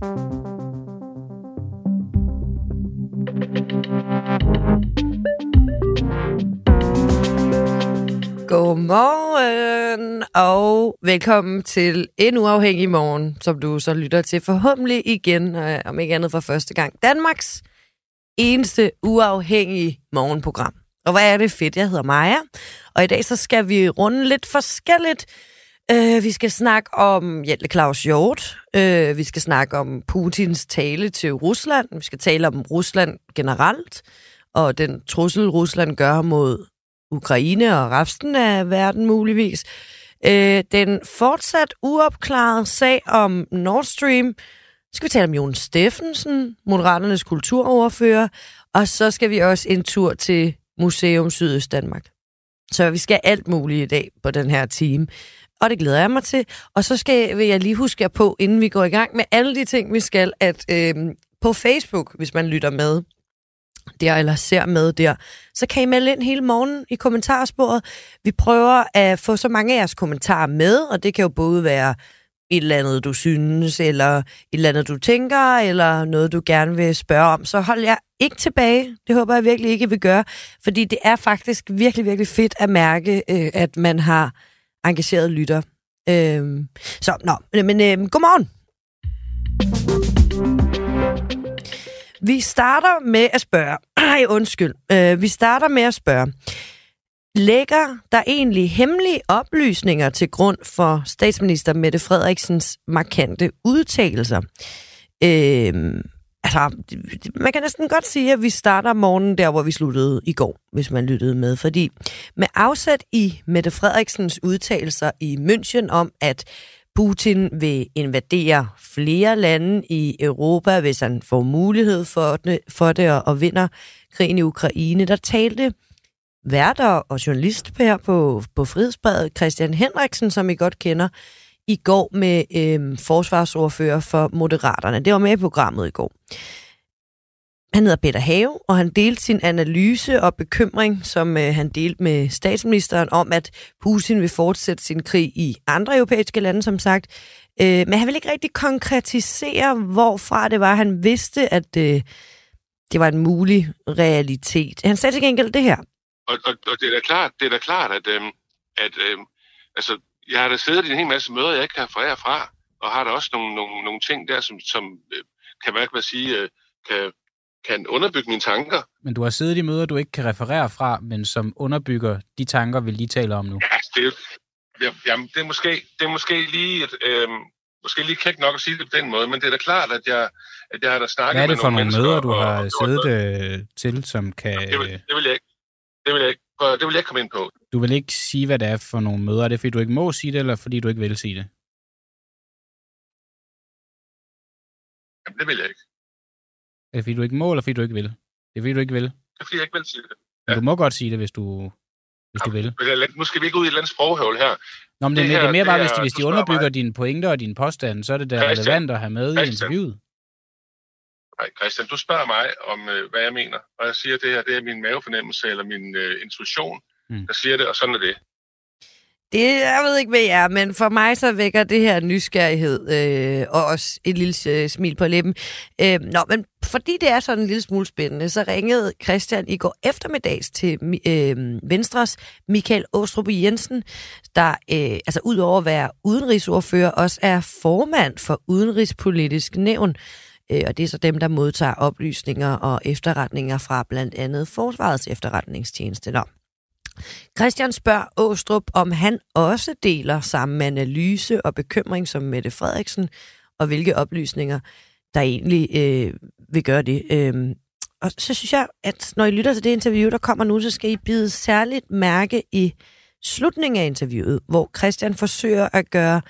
Godmorgen og velkommen til en uafhængig morgen, som du så lytter til forhåbentlig igen, øh, om ikke andet for første gang. Danmarks eneste uafhængige morgenprogram. Og hvad er det fedt, jeg hedder Maja, og i dag så skal vi runde lidt forskelligt. Øh, vi skal snakke om Jelle Claus Hjort, Øh, vi skal snakke om Putins tale til Rusland, vi skal tale om Rusland generelt, og den trussel, Rusland gør mod Ukraine og resten af verden muligvis. Øh, den fortsat uopklarede sag om Nord Stream. Så skal vi tale om Jon Steffensen, Moderaternes kulturoverfører, og så skal vi også en tur til Museum Sydøst Danmark. Så vi skal alt muligt i dag på den her time. Og det glæder jeg mig til. Og så skal vil jeg lige huske jer på, inden vi går i gang med alle de ting, vi skal, at øh, på Facebook, hvis man lytter med, der, eller ser med der, så kan I melde ind hele morgen i kommentarsporet. Vi prøver at få så mange af jeres kommentarer med, og det kan jo både være et eller andet, du synes, eller et eller andet, du tænker, eller noget, du gerne vil spørge om, så hold jer ikke tilbage. Det håber jeg virkelig ikke, I vil gøre, fordi det er faktisk virkelig, virkelig fedt at mærke, øh, at man har engagerede lytter. Øh, så, nå, men øh, godmorgen. Vi starter med at spørge. Ej, undskyld. Øh, vi starter med at spørge. Lægger der egentlig hemmelige oplysninger til grund for statsminister Mette Frederiksens markante udtalelser? Øh, altså, man kan næsten godt sige, at vi starter morgenen der, hvor vi sluttede i går, hvis man lyttede med. Fordi med afsæt i Mette Frederiksens udtalelser i München om, at Putin vil invadere flere lande i Europa, hvis han får mulighed for det, for det og, og vinder krigen i Ukraine. Der talte værter og journalist her på, på Frihedsbredet, Christian Henriksen, som I godt kender, i går med øh, forsvarsordfører for Moderaterne. Det var med i programmet i går. Han hedder Peter Have, og han delte sin analyse og bekymring, som øh, han delte med statsministeren, om at Putin vil fortsætte sin krig i andre europæiske lande, som sagt. Øh, men han vil ikke rigtig konkretisere, hvorfra det var, han vidste, at øh, det var en mulig realitet. Han sagde til gengæld det her. Og, og, og det er da klart, det er da klart at, øh, at øh, altså, jeg har da siddet i en hel masse møder, jeg ikke kan referere fra, og har der også nogle, nogle, nogle ting der, som, som øh, kan, man sige, øh, kan kan underbygge mine tanker. Men du har siddet i møder, du ikke kan referere fra, men som underbygger de tanker, vi lige taler om nu. Ja, det, det, jamen, det, er, måske, det er måske lige et, øh, måske lige kægt nok at sige det på den måde, men det er da klart, at jeg, at jeg har da snakket med nogle Hvad er det for nogle møder, du og, har og, siddet øh, til, som kan... Det vil, det vil jeg ikke. Det vil jeg ikke. Det vil jeg ikke komme ind på. Du vil ikke sige, hvad det er for nogle møder. Er det, fordi du ikke må sige det, eller fordi du ikke vil sige det? Jamen, det vil jeg ikke. Er det fordi du ikke må, eller fordi du ikke vil? Det er fordi du ikke vil. Det er fordi jeg ikke vil sige det. Ja. Men du må godt sige det, hvis du, hvis du vil. Nu skal vi ikke ud i et eller andet sproghøvl her. Nå, men det, det, her, det er mere bare, hvis de, hvis de underbygger mig. dine pointer og dine påstande, så er det da relevant at have med Christian. i interviewet. Nej, Christian, du spørger mig om, øh, hvad jeg mener, og jeg siger, at det her det er min mavefornemmelse eller min øh, intuition, mm. der siger det, og sådan er det. Det, jeg ved ikke, hvad jeg er, men for mig så vækker det her nysgerrighed øh, og også et lille øh, smil på læben. Øh, nå, men fordi det er sådan en lille smule spændende, så ringede Christian i går eftermiddags til øh, Venstres Michael Åstrup Jensen, der øh, altså udover at være udenrigsordfører, også er formand for Udenrigspolitisk Nævn. Øh, og det er så dem, der modtager oplysninger og efterretninger fra blandt andet Forsvarets efterretningstjeneste. Nå. Christian spørger Åstrup, om han også deler samme analyse og bekymring som Mette Frederiksen, og hvilke oplysninger, der egentlig øh, vil gøre det. Øh, og så synes jeg, at når I lytter til det interview, der kommer nu, så skal I bide særligt mærke i slutningen af interviewet, hvor Christian forsøger at gøre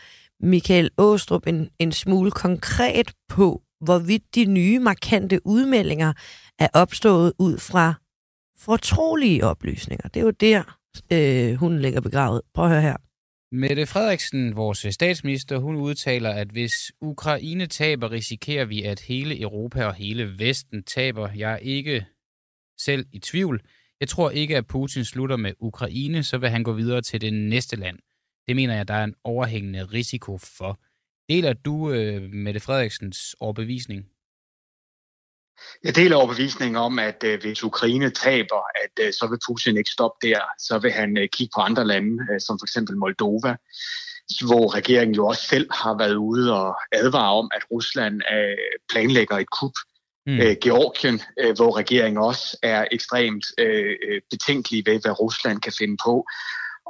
Michael Åstrup en, en smule konkret på, hvorvidt de nye markante udmeldinger er opstået ud fra fortrolige oplysninger. Det er jo der, øh, hun ligger begravet. Prøv at høre her. Mette Frederiksen, vores statsminister, hun udtaler, at hvis Ukraine taber, risikerer vi, at hele Europa og hele Vesten taber. Jeg er ikke selv i tvivl. Jeg tror ikke, at Putin slutter med Ukraine, så vil han gå videre til det næste land. Det mener jeg, der er en overhængende risiko for. Deler du øh, Mette Frederiksens overbevisning? Jeg deler overbevisningen om, at øh, hvis Ukraine taber, at øh, så vil Putin ikke stoppe der. Så vil han øh, kigge på andre lande, øh, som for eksempel Moldova, hvor regeringen jo også selv har været ude og advare om, at Rusland øh, planlægger et kup. Mm. Øh, Georgien, øh, hvor regeringen også er ekstremt øh, øh betænkelig ved, hvad Rusland kan finde på.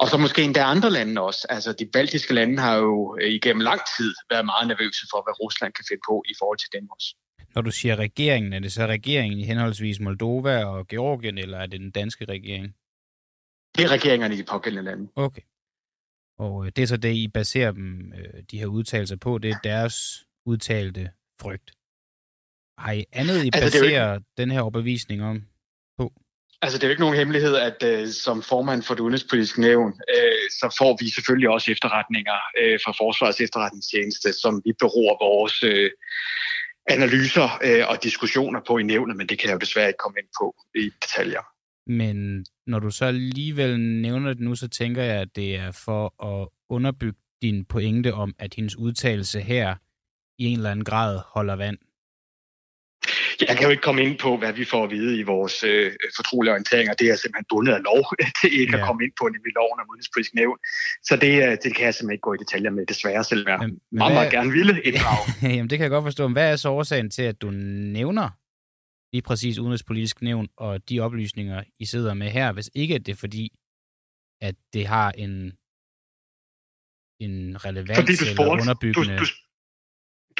Og så måske endda andre lande også. Altså de baltiske lande har jo øh, igennem lang tid været meget nervøse for, hvad Rusland kan finde på i forhold til dem også. Når du siger regeringen, er det så regeringen i henholdsvis Moldova og Georgien, eller er det den danske regering? Det er regeringerne i de pågældende lande. Okay. Og øh, det er så det, I baserer dem, øh, de her udtalelser på, det er deres udtalte frygt. Har I andet, I altså, baserer ikke... den her overbevisning om? Altså, det er jo ikke nogen hemmelighed, at øh, som formand for det udenrigspolitiske nævn, øh, så får vi selvfølgelig også efterretninger øh, fra Forsvarets efterretningstjeneste, som vi beror vores øh, analyser øh, og diskussioner på i nævnet, men det kan jeg jo desværre ikke komme ind på i detaljer. Men når du så alligevel nævner det nu, så tænker jeg, at det er for at underbygge din pointe om, at hendes udtalelse her i en eller anden grad holder vand. Jeg kan jo ikke komme ind på, hvad vi får at vide i vores øh, fortrolige orienteringer. Det er simpelthen bundet af lov til ikke ja. at komme ind på, nemlig loven om udenrigspolitisk nævn. Så det, øh, det kan jeg simpelthen ikke gå i detaljer med, desværre, selvom jeg men, men meget, hvad... meget gerne ville inddrage. Jamen, det kan jeg godt forstå. Men hvad er så årsagen til, at du nævner lige præcis udenrigspolitisk nævn og de oplysninger, I sidder med her, hvis ikke det er fordi, at det har en, en relevans fordi du spurgte, eller underbyggende... Du, du,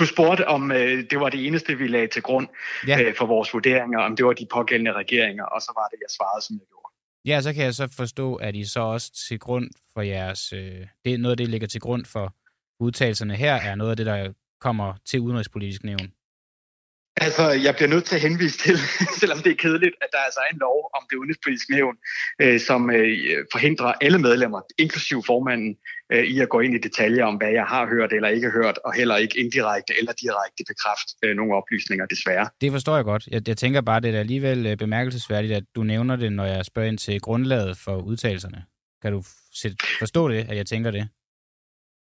du spurgte, om øh, det var det eneste, vi lagde til grund ja. øh, for vores vurderinger, om det var de pågældende regeringer, og så var det, jeg svarede, som jeg gjorde. Ja, så kan jeg så forstå, at I så også til grund for jeres... Øh, det er noget af det, ligger til grund for udtalelserne her, er noget af det, der kommer til udenrigspolitisk nævn. Altså, jeg bliver nødt til at henvise til, selvom det er kedeligt, at der er altså en lov om det udenrigspolitiske nævn, øh, som øh, forhindrer alle medlemmer, inklusive formanden, øh, i at gå ind i detaljer om, hvad jeg har hørt eller ikke hørt, og heller ikke indirekte eller direkte bekræfte øh, nogle oplysninger, desværre. Det forstår jeg godt. Jeg, jeg tænker bare, det er alligevel øh, bemærkelsesværdigt, at du nævner det, når jeg spørger ind til grundlaget for udtalelserne. Kan du forstå det, at jeg tænker det?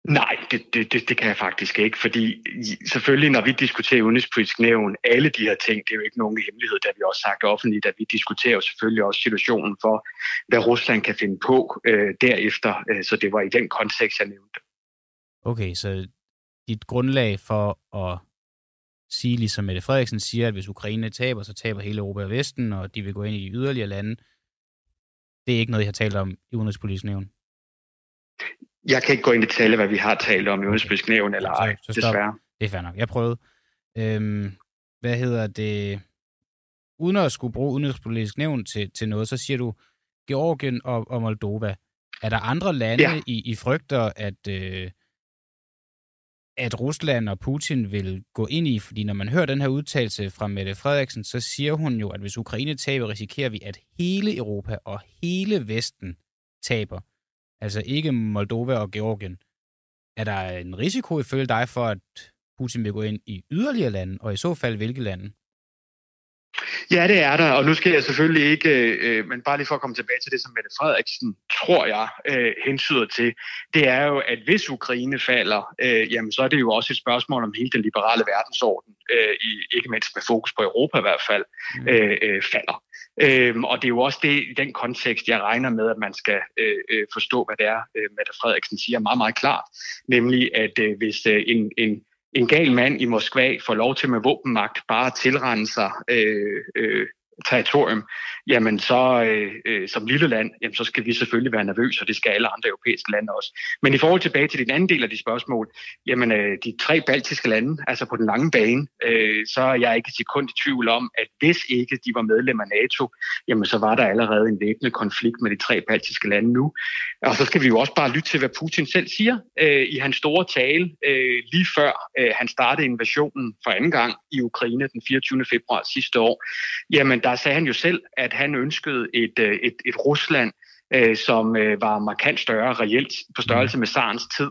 Nej, det, det, det, det kan jeg faktisk ikke, fordi selvfølgelig, når vi diskuterer udenrigspolitisk nævn, alle de her ting, det er jo ikke nogen hemmelighed, der vi også sagt offentligt, at vi diskuterer selvfølgelig også situationen for, hvad Rusland kan finde på øh, derefter, øh, så det var i den kontekst, jeg nævnte. Okay, så dit grundlag for at sige, ligesom Mette Frederiksen siger, at hvis Ukraine taber, så taber hele Europa og Vesten, og de vil gå ind i yderligere lande, det er ikke noget, jeg har talt om i udenrigspolitisk nævn? Jeg kan ikke gå ind i detaljer, hvad vi har talt om i udenrigspolitisk nævn eller ej, så, så desværre. Det er fair nok. Jeg prøvede. Øhm, hvad hedder det? Uden at skulle bruge udenrigspolitisk nævn til, til noget, så siger du Georgien og, og Moldova. Er der andre lande, ja. I, I frygter, at, øh, at Rusland og Putin vil gå ind i? Fordi når man hører den her udtalelse fra Mette Frederiksen, så siger hun jo, at hvis Ukraine taber, risikerer vi, at hele Europa og hele Vesten taber altså ikke Moldova og Georgien, er der en risiko ifølge dig for, at Putin vil gå ind i yderligere lande, og i så fald hvilke lande? Ja, det er der, og nu skal jeg selvfølgelig ikke, øh, men bare lige for at komme tilbage til det, som Mette Frederiksen, tror jeg, øh, hensyder til, det er jo, at hvis Ukraine falder, øh, jamen så er det jo også et spørgsmål om hele den liberale verdensorden, øh, i, ikke mindst med fokus på Europa i hvert fald, mm. øh, øh, falder. Øhm, og det er jo også det i den kontekst, jeg regner med, at man skal øh, øh, forstå, hvad det er, øh, Mette Frederiksen siger meget, meget klart. Nemlig, at øh, hvis øh, en, en, en gal mand i Moskva får lov til med våbenmagt bare at tilrende sig øh, øh, territorium, jamen så øh, øh, som lille land, jamen så skal vi selvfølgelig være nervøse, og det skal alle andre europæiske lande også. Men i forhold tilbage til den anden del af de spørgsmål, jamen øh, de tre baltiske lande, altså på den lange bane, øh, så er jeg ikke sekund i tvivl om, at hvis ikke de var medlem af NATO, jamen så var der allerede en væbnet konflikt med de tre baltiske lande nu. Og så skal vi jo også bare lytte til, hvad Putin selv siger øh, i hans store tale øh, lige før øh, han startede invasionen for anden gang i Ukraine den 24. februar sidste år. Jamen der sagde han jo selv, at han ønskede et, øh, et, et Rusland, øh, som øh, var markant større reelt på størrelse med Sarens tid.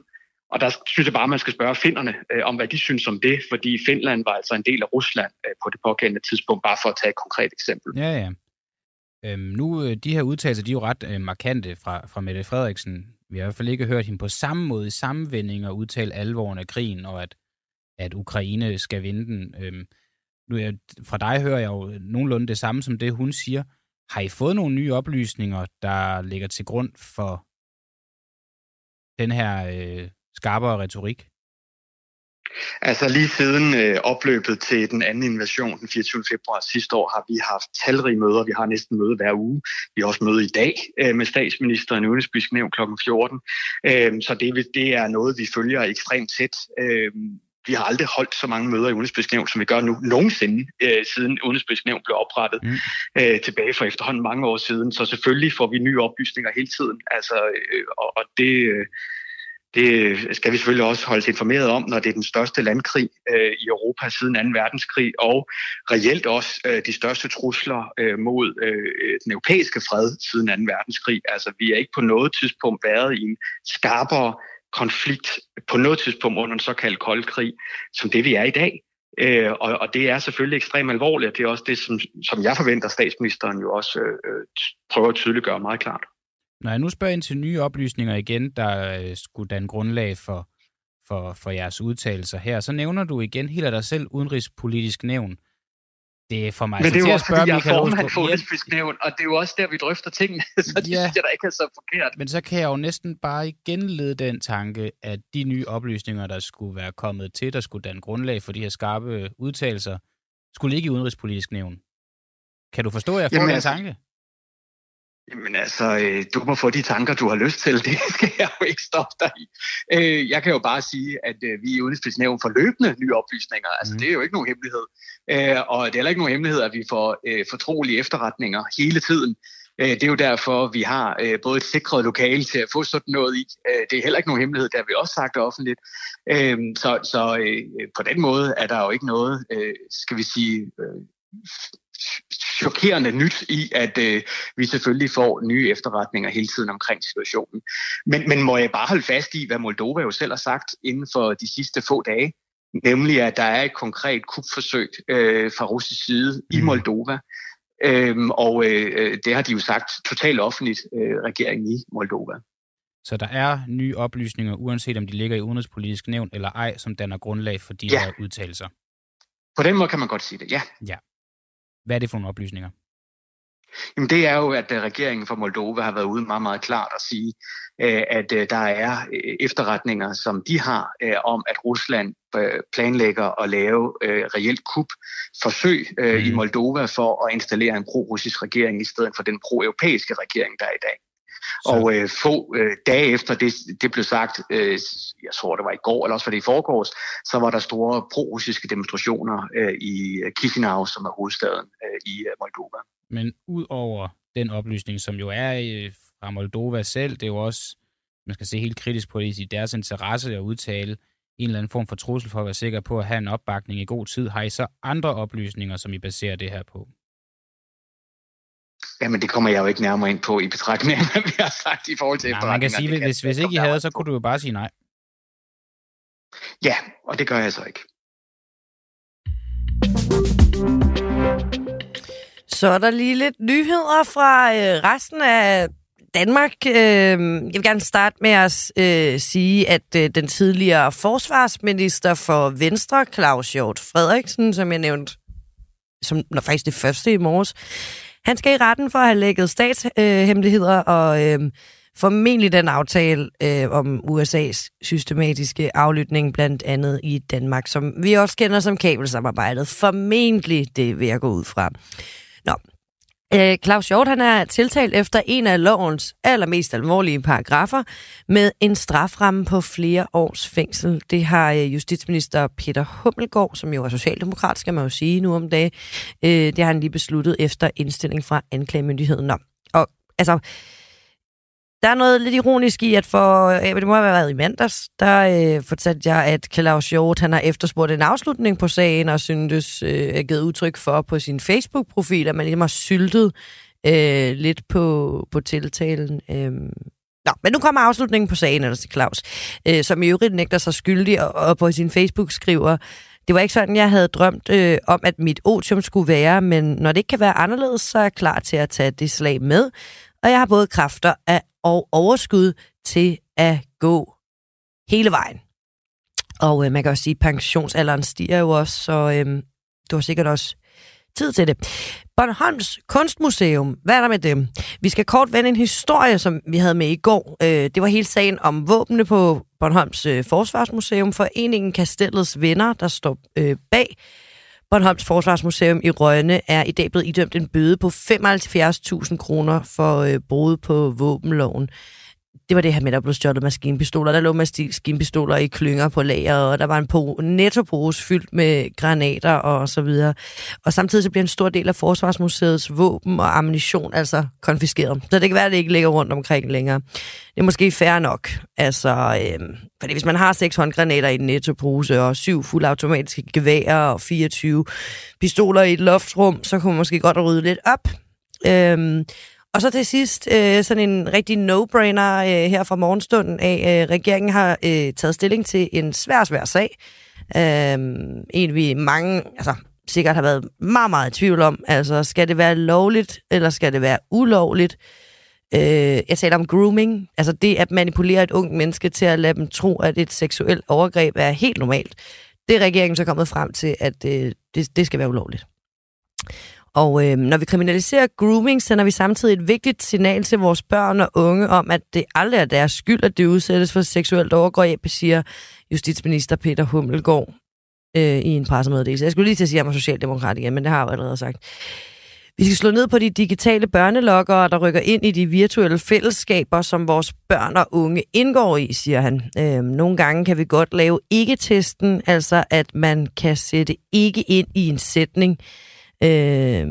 Og der synes jeg bare, at man skal spørge finderne øh, om, hvad de synes om det, fordi Finland var altså en del af Rusland øh, på det pågældende tidspunkt, bare for at tage et konkret eksempel. Ja, ja. Øhm, nu, de her udtalelser, de er jo ret øh, markante fra, fra Mette Frederiksen. Vi har i hvert fald ikke hørt hende på samme måde, i samme vending, og udtale alvoren af krigen, og at, at Ukraine skal vinde den. Øhm, nu jeg, fra dig hører jeg jo nogenlunde det samme som det, hun siger. Har I fået nogle nye oplysninger, der ligger til grund for den her øh, skarpere retorik? Altså lige siden øh, opløbet til den anden invasion den 24. februar sidste år, har vi haft talrige møder. Vi har næsten møde hver uge. Vi har også møde i dag øh, med statsministeren i Udenrigspolitisk Nævn kl. 14. Øh, så det, det er noget, vi følger ekstremt tæt. Øh, vi har aldrig holdt så mange møder i Udenrigspolitisk Nævn, som vi gør nu nogensinde, øh, siden Udenrigspolitisk Nævn blev oprettet mm. øh, tilbage for efterhånden mange år siden. Så selvfølgelig får vi nye oplysninger hele tiden. Altså, øh, og, og det... Øh, det skal vi selvfølgelig også holdes informeret om, når det er den største landkrig øh, i Europa siden 2. verdenskrig, og reelt også øh, de største trusler øh, mod øh, den europæiske fred siden 2. verdenskrig. Altså, vi er ikke på noget tidspunkt været i en skarpere konflikt på noget tidspunkt under en såkaldt kold krig, som det vi er i dag. Øh, og, og det er selvfølgelig ekstremt alvorligt, og det er også det, som, som jeg forventer, statsministeren jo også øh, øh prøver at tydeliggøre meget klart. Når jeg nu spørger ind til nye oplysninger igen, der øh, skulle danne grundlag for, for, for jeres udtalelser her, så nævner du igen helt af dig selv udenrigspolitisk nævn. Det er for mig Men det er jo også, fordi jeg er formand for udenrigspolitisk nævn, og det er jo også der, vi drøfter tingene, så det ja, synes jeg da ikke er så forkert. Men så kan jeg jo næsten bare igen lede den tanke, at de nye oplysninger, der skulle være kommet til, der skulle danne grundlag for de her skarpe udtalelser, skulle ikke i udenrigspolitisk nævn. Kan du forstå, at jeg får Jamen, den altså, tanke? Jamen altså, øh, du må få de tanker, du har lyst til. Det skal jeg jo ikke stoppe dig i. Øh, jeg kan jo bare sige, at øh, vi i Udenrigspolitisk Nævn får løbende nye oplysninger. Altså, mm. det er jo ikke nogen hemmelighed. Og det er heller ikke nogen hemmelighed, at vi får fortrolige efterretninger hele tiden. Det er jo derfor, vi har både et sikret lokale til at få sådan noget i. Det er heller ikke nogen hemmelighed, det har vi også sagt offentligt. Så, så på den måde er der jo ikke noget, skal vi sige, chokerende nyt i, at øh, vi selvfølgelig får nye efterretninger hele tiden omkring situationen. Men, men må jeg bare holde fast i, hvad Moldova jo selv har sagt inden for de sidste få dage, nemlig at der er et konkret kupforsøg øh, fra russisk side mm. i Moldova. Øhm, og øh, det har de jo sagt totalt offentligt, øh, regeringen i Moldova. Så der er nye oplysninger, uanset om de ligger i udenrigspolitisk nævn eller ej, som danner grundlag for de ja. her udtalelser? På den måde kan man godt sige det, ja. Ja. Hvad er det for nogle oplysninger? Jamen det er jo, at øh, regeringen for Moldova har været ude meget, meget klart at sige, øh, at øh, der er efterretninger, som de har om, at Rusland planlægger at lave reelt kup forsøg mm. i Moldova for at installere en pro-russisk regering i stedet for den pro-europæiske regering, der er i dag. Så. Og øh, få øh, dage efter det, det blev sagt, øh, jeg tror det var i går, eller også var det i forgårs, så var der store pro-russiske demonstrationer øh, i Chisinau, som er hovedstaden øh, i øh, Moldova. Men ud over den oplysning, som jo er øh, fra Moldova selv, det er jo også, man skal se helt kritisk på det, i deres interesse at udtale en eller anden form for trussel for at være sikker på at have en opbakning i god tid. Har I så andre oplysninger, som I baserer det her på? Jamen, det kommer jeg jo ikke nærmere ind på i betragtning af, hvad vi har sagt i forhold til nej, man kan sige, hvis, hvis, hvis ikke I havde, så kunne du jo bare sige nej. Ja, og det gør jeg så ikke. Så er der lige lidt nyheder fra øh, resten af Danmark. Øh, jeg vil gerne starte med at øh, sige, at øh, den tidligere forsvarsminister for Venstre, Claus Hjort Frederiksen, som jeg nævnte, som når faktisk det første i morges, han skal i retten for at have lægget statshemmeligheder øh, og øh, formentlig den aftale øh, om USA's systematiske aflytning, blandt andet i Danmark, som vi også kender som kabelsamarbejdet. Formentlig det vil jeg gå ud fra. Nå, Øh, Claus Hjort han er tiltalt efter en af lovens allermest alvorlige paragrafer med en straframme på flere års fængsel. Det har øh, justitsminister Peter Hummelgaard, som jo er socialdemokrat, skal man jo sige nu om dagen, øh, det har han lige besluttet efter indstilling fra anklagemyndigheden. om. og altså, der er noget lidt ironisk i, at for, øh, det må have været i mandags, der øh, fortalte jeg, at Claus Hjort, han har efterspurgt en afslutning på sagen, og syntes, øh, er givet udtryk for på sin Facebook-profil, at man ligesom har syltet øh, lidt på, på tiltalen. Øh. Nå, men nu kommer afslutningen på sagen, altså til Claus, øh, som i øvrigt nægter sig skyldig, og, og på sin Facebook skriver, det var ikke sådan, jeg havde drømt øh, om, at mit otium skulle være, men når det ikke kan være anderledes, så er jeg klar til at tage det slag med. Og jeg har både kræfter af og overskud til at gå hele vejen. Og øh, man kan også sige, at pensionsalderen stiger jo også, så øh, du har sikkert også tid til det. Bornholms Kunstmuseum, hvad er der med dem? Vi skal kort vende en historie, som vi havde med i går. Øh, det var hele sagen om våbne på Bornholms øh, Forsvarsmuseum. Foreningen Kastellets Venner, der står øh, bag Bornholms Forsvarsmuseum i Rønne, er i dag blevet idømt en bøde på 75.000 kroner for øh, brud på våbenloven det var det her med, at der blev stjålet maskinpistoler. Der lå maskinpistoler i klynger på lager, og der var en po- nettopose fyldt med granater og så videre. Og samtidig så bliver en stor del af Forsvarsmuseets våben og ammunition altså konfiskeret. Så det kan være, at det ikke ligger rundt omkring længere. Det er måske fair nok. Altså, øh, fordi hvis man har seks håndgranater i en nettopose og syv fuldautomatiske geværer og 24 pistoler i et loftrum, så kunne man måske godt rydde lidt op. Øh, og så til sidst øh, sådan en rigtig no-brainer øh, her fra morgenstunden af, øh, regeringen har øh, taget stilling til en svær, svær sag. Øh, en vi mange, altså sikkert har været meget, meget i tvivl om. Altså, skal det være lovligt, eller skal det være ulovligt? Øh, jeg taler om grooming, altså det at manipulere et ungt menneske til at lade dem tro, at et seksuelt overgreb er helt normalt. Det er regeringen så kommet frem til, at øh, det, det skal være ulovligt. Og øh, når vi kriminaliserer grooming, sender vi samtidig et vigtigt signal til vores børn og unge om, at det aldrig er deres skyld, at det udsættes for seksuelt overgreb, siger justitsminister Peter Hummelgaard øh, i en pressemeddelelse. Jeg skulle lige til at sige, at jeg er socialdemokrat igen, men det har jeg jo allerede sagt. Vi skal slå ned på de digitale børnelokkere, der rykker ind i de virtuelle fællesskaber, som vores børn og unge indgår i, siger han. Øhm, nogle gange kan vi godt lave ikke-testen, altså at man kan sætte ikke ind i en sætning, Øh,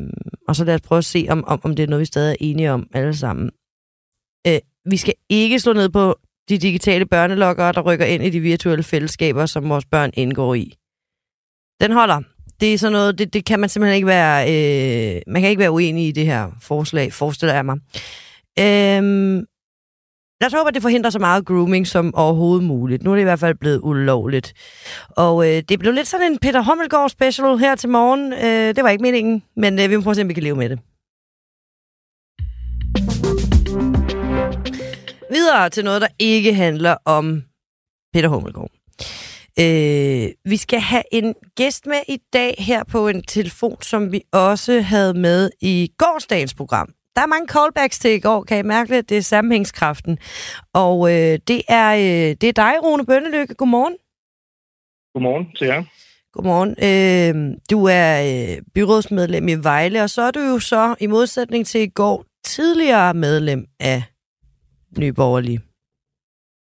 og så lad os prøve at se, om, om, om det er noget, vi stadig er enige om alle sammen. Øh, vi skal ikke slå ned på de digitale børnelokkere, der rykker ind i de virtuelle fællesskaber, som vores børn indgår i. Den holder. Det er sådan noget, det, det kan man simpelthen ikke være, øh, man kan ikke være uenig i det her forslag, forestiller jeg mig. Øh, Lad os håbe, at det forhindrer så meget grooming som overhovedet muligt. Nu er det i hvert fald blevet ulovligt. Og øh, det blev lidt sådan en Peter Hommelgaard special her til morgen. Øh, det var ikke meningen, men øh, vi må prøve at se, om vi kan leve med det. Videre til noget, der ikke handler om Peter Hommelgaard. Øh, vi skal have en gæst med i dag her på en telefon, som vi også havde med i gårsdagens program der er mange callbacks til i går, kan I mærke det? Det er sammenhængskraften. Og øh, det, er, øh, det er dig, Rune Bønnelykke. Godmorgen. Godmorgen til jer. Godmorgen. Øh, du er øh, byrådsmedlem i Vejle, og så er du jo så, i modsætning til i går, tidligere medlem af Nye Borgerlige.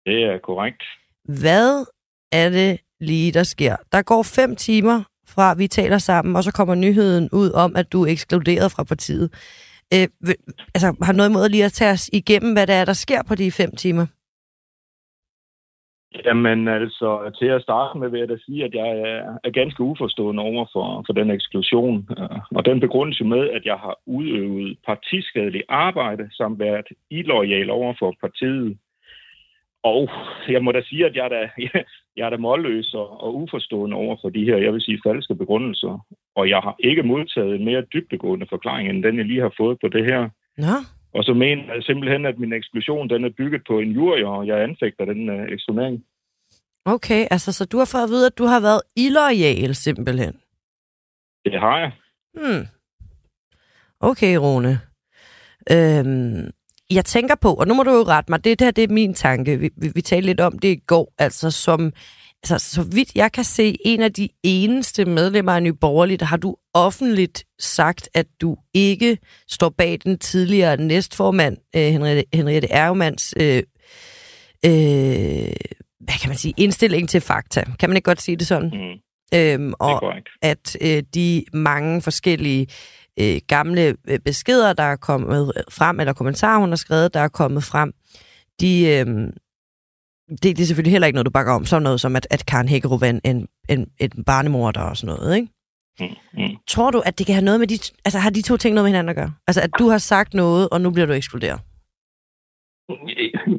Det er korrekt. Hvad er det lige, der sker? Der går fem timer fra, vi taler sammen, og så kommer nyheden ud om, at du er ekskluderet fra partiet. Øh, altså, har noget måde lige at tage os igennem, hvad der er, der sker på de fem timer? Jamen altså, til at starte med vil jeg da sige, at jeg er, ganske uforstående over for, for den eksklusion. Øh, og den begrundelse med, at jeg har udøvet partiskadeligt arbejde, samt været illoyal over for partiet. Og jeg må da sige, at jeg er da, jeg er da målløs og, og uforstående over for de her, jeg vil sige, falske begrundelser. Og jeg har ikke modtaget en mere dybdegående forklaring, end den jeg lige har fået på det her. Nå. Og så mener jeg simpelthen, at min eksplosion den er bygget på en jury, og jeg anfægter den uh, eksponering. Okay, altså så du har fået at vide, at du har været illoyal simpelthen? Det har jeg. Hmm. Okay, Rune. Øhm, jeg tænker på, og nu må du jo rette mig, det der det er min tanke. Vi, vi, vi talte lidt om det i går, altså som, altså så vidt jeg kan se, en af de eneste medlemmer af Nye Borgerlige, der har du offentligt sagt, at du ikke står bag den tidligere næstformand, øh, Henriette, Henriette Ergemanns, øh, øh, hvad kan man sige, indstilling til fakta. Kan man ikke godt sige det sådan? Mm. Øhm, og at øh, de mange forskellige øh, gamle øh, beskeder, der er kommet frem, eller kommentarer, hun har skrevet, der er kommet frem, de, øh, det, det er selvfølgelig heller ikke noget, du bakker om. Sådan noget som, at, at Karen Hækkerup er en, en, en, en barnemorder og sådan noget, ikke? Mm, mm. Tror du, at det kan have noget med de... Altså, har de to ting noget med hinanden at gøre? Altså, at du har sagt noget, og nu bliver du ekskluderet?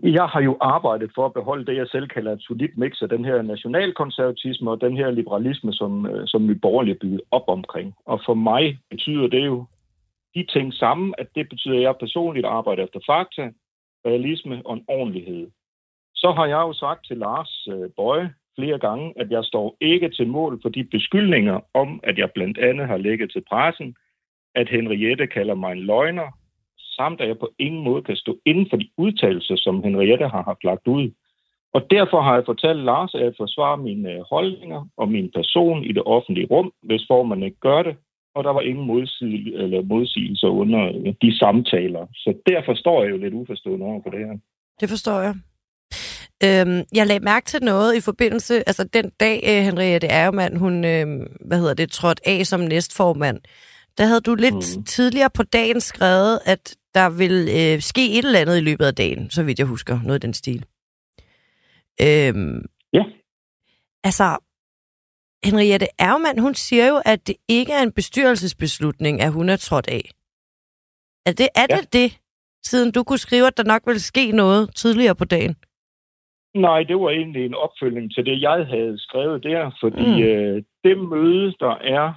Jeg har jo arbejdet for at beholde det, jeg selv kalder et solidt mix af den her nationalkonservatisme og den her liberalisme, som, øh, som vi borgerlige bygget op omkring. Og for mig betyder det jo de ting sammen, at det betyder, at jeg personligt arbejder efter fakta, realisme og en ordentlighed. så har jeg jo sagt til Lars øh, Bøje flere gange, at jeg står ikke til mål for de beskyldninger om, at jeg blandt andet har lægget til pressen, at Henriette kalder mig en løgner, samt at jeg på ingen måde kan stå inden for de udtalelser, som Henriette har haft lagt ud. Og derfor har jeg fortalt Lars, at jeg forsvarer mine øh, holdninger og min person i det offentlige rum, hvis formanden ikke gør det. Og der var ingen modsigelse, eller modsigelser under øh, de samtaler. Så derfor står jeg jo lidt uforstående over for det her. Det forstår jeg. Øhm, jeg lagde mærke til noget i forbindelse, altså den dag, øh, Henriette Ærgemann, hun, øh, hvad hedder det, trådte af som næstformand, der havde du lidt mm. tidligere på dagen skrevet, at der vil øh, ske et eller andet i løbet af dagen, så vidt jeg husker, noget i den stil. Øhm, ja. Altså, Henriette Ærgemann, hun siger jo, at det ikke er en bestyrelsesbeslutning, at hun er trådt af. Er det er ja. det, det, siden du kunne skrive, at der nok ville ske noget tidligere på dagen? Nej, det var egentlig en opfølging til det, jeg havde skrevet der, fordi mm. øh, det møde, der er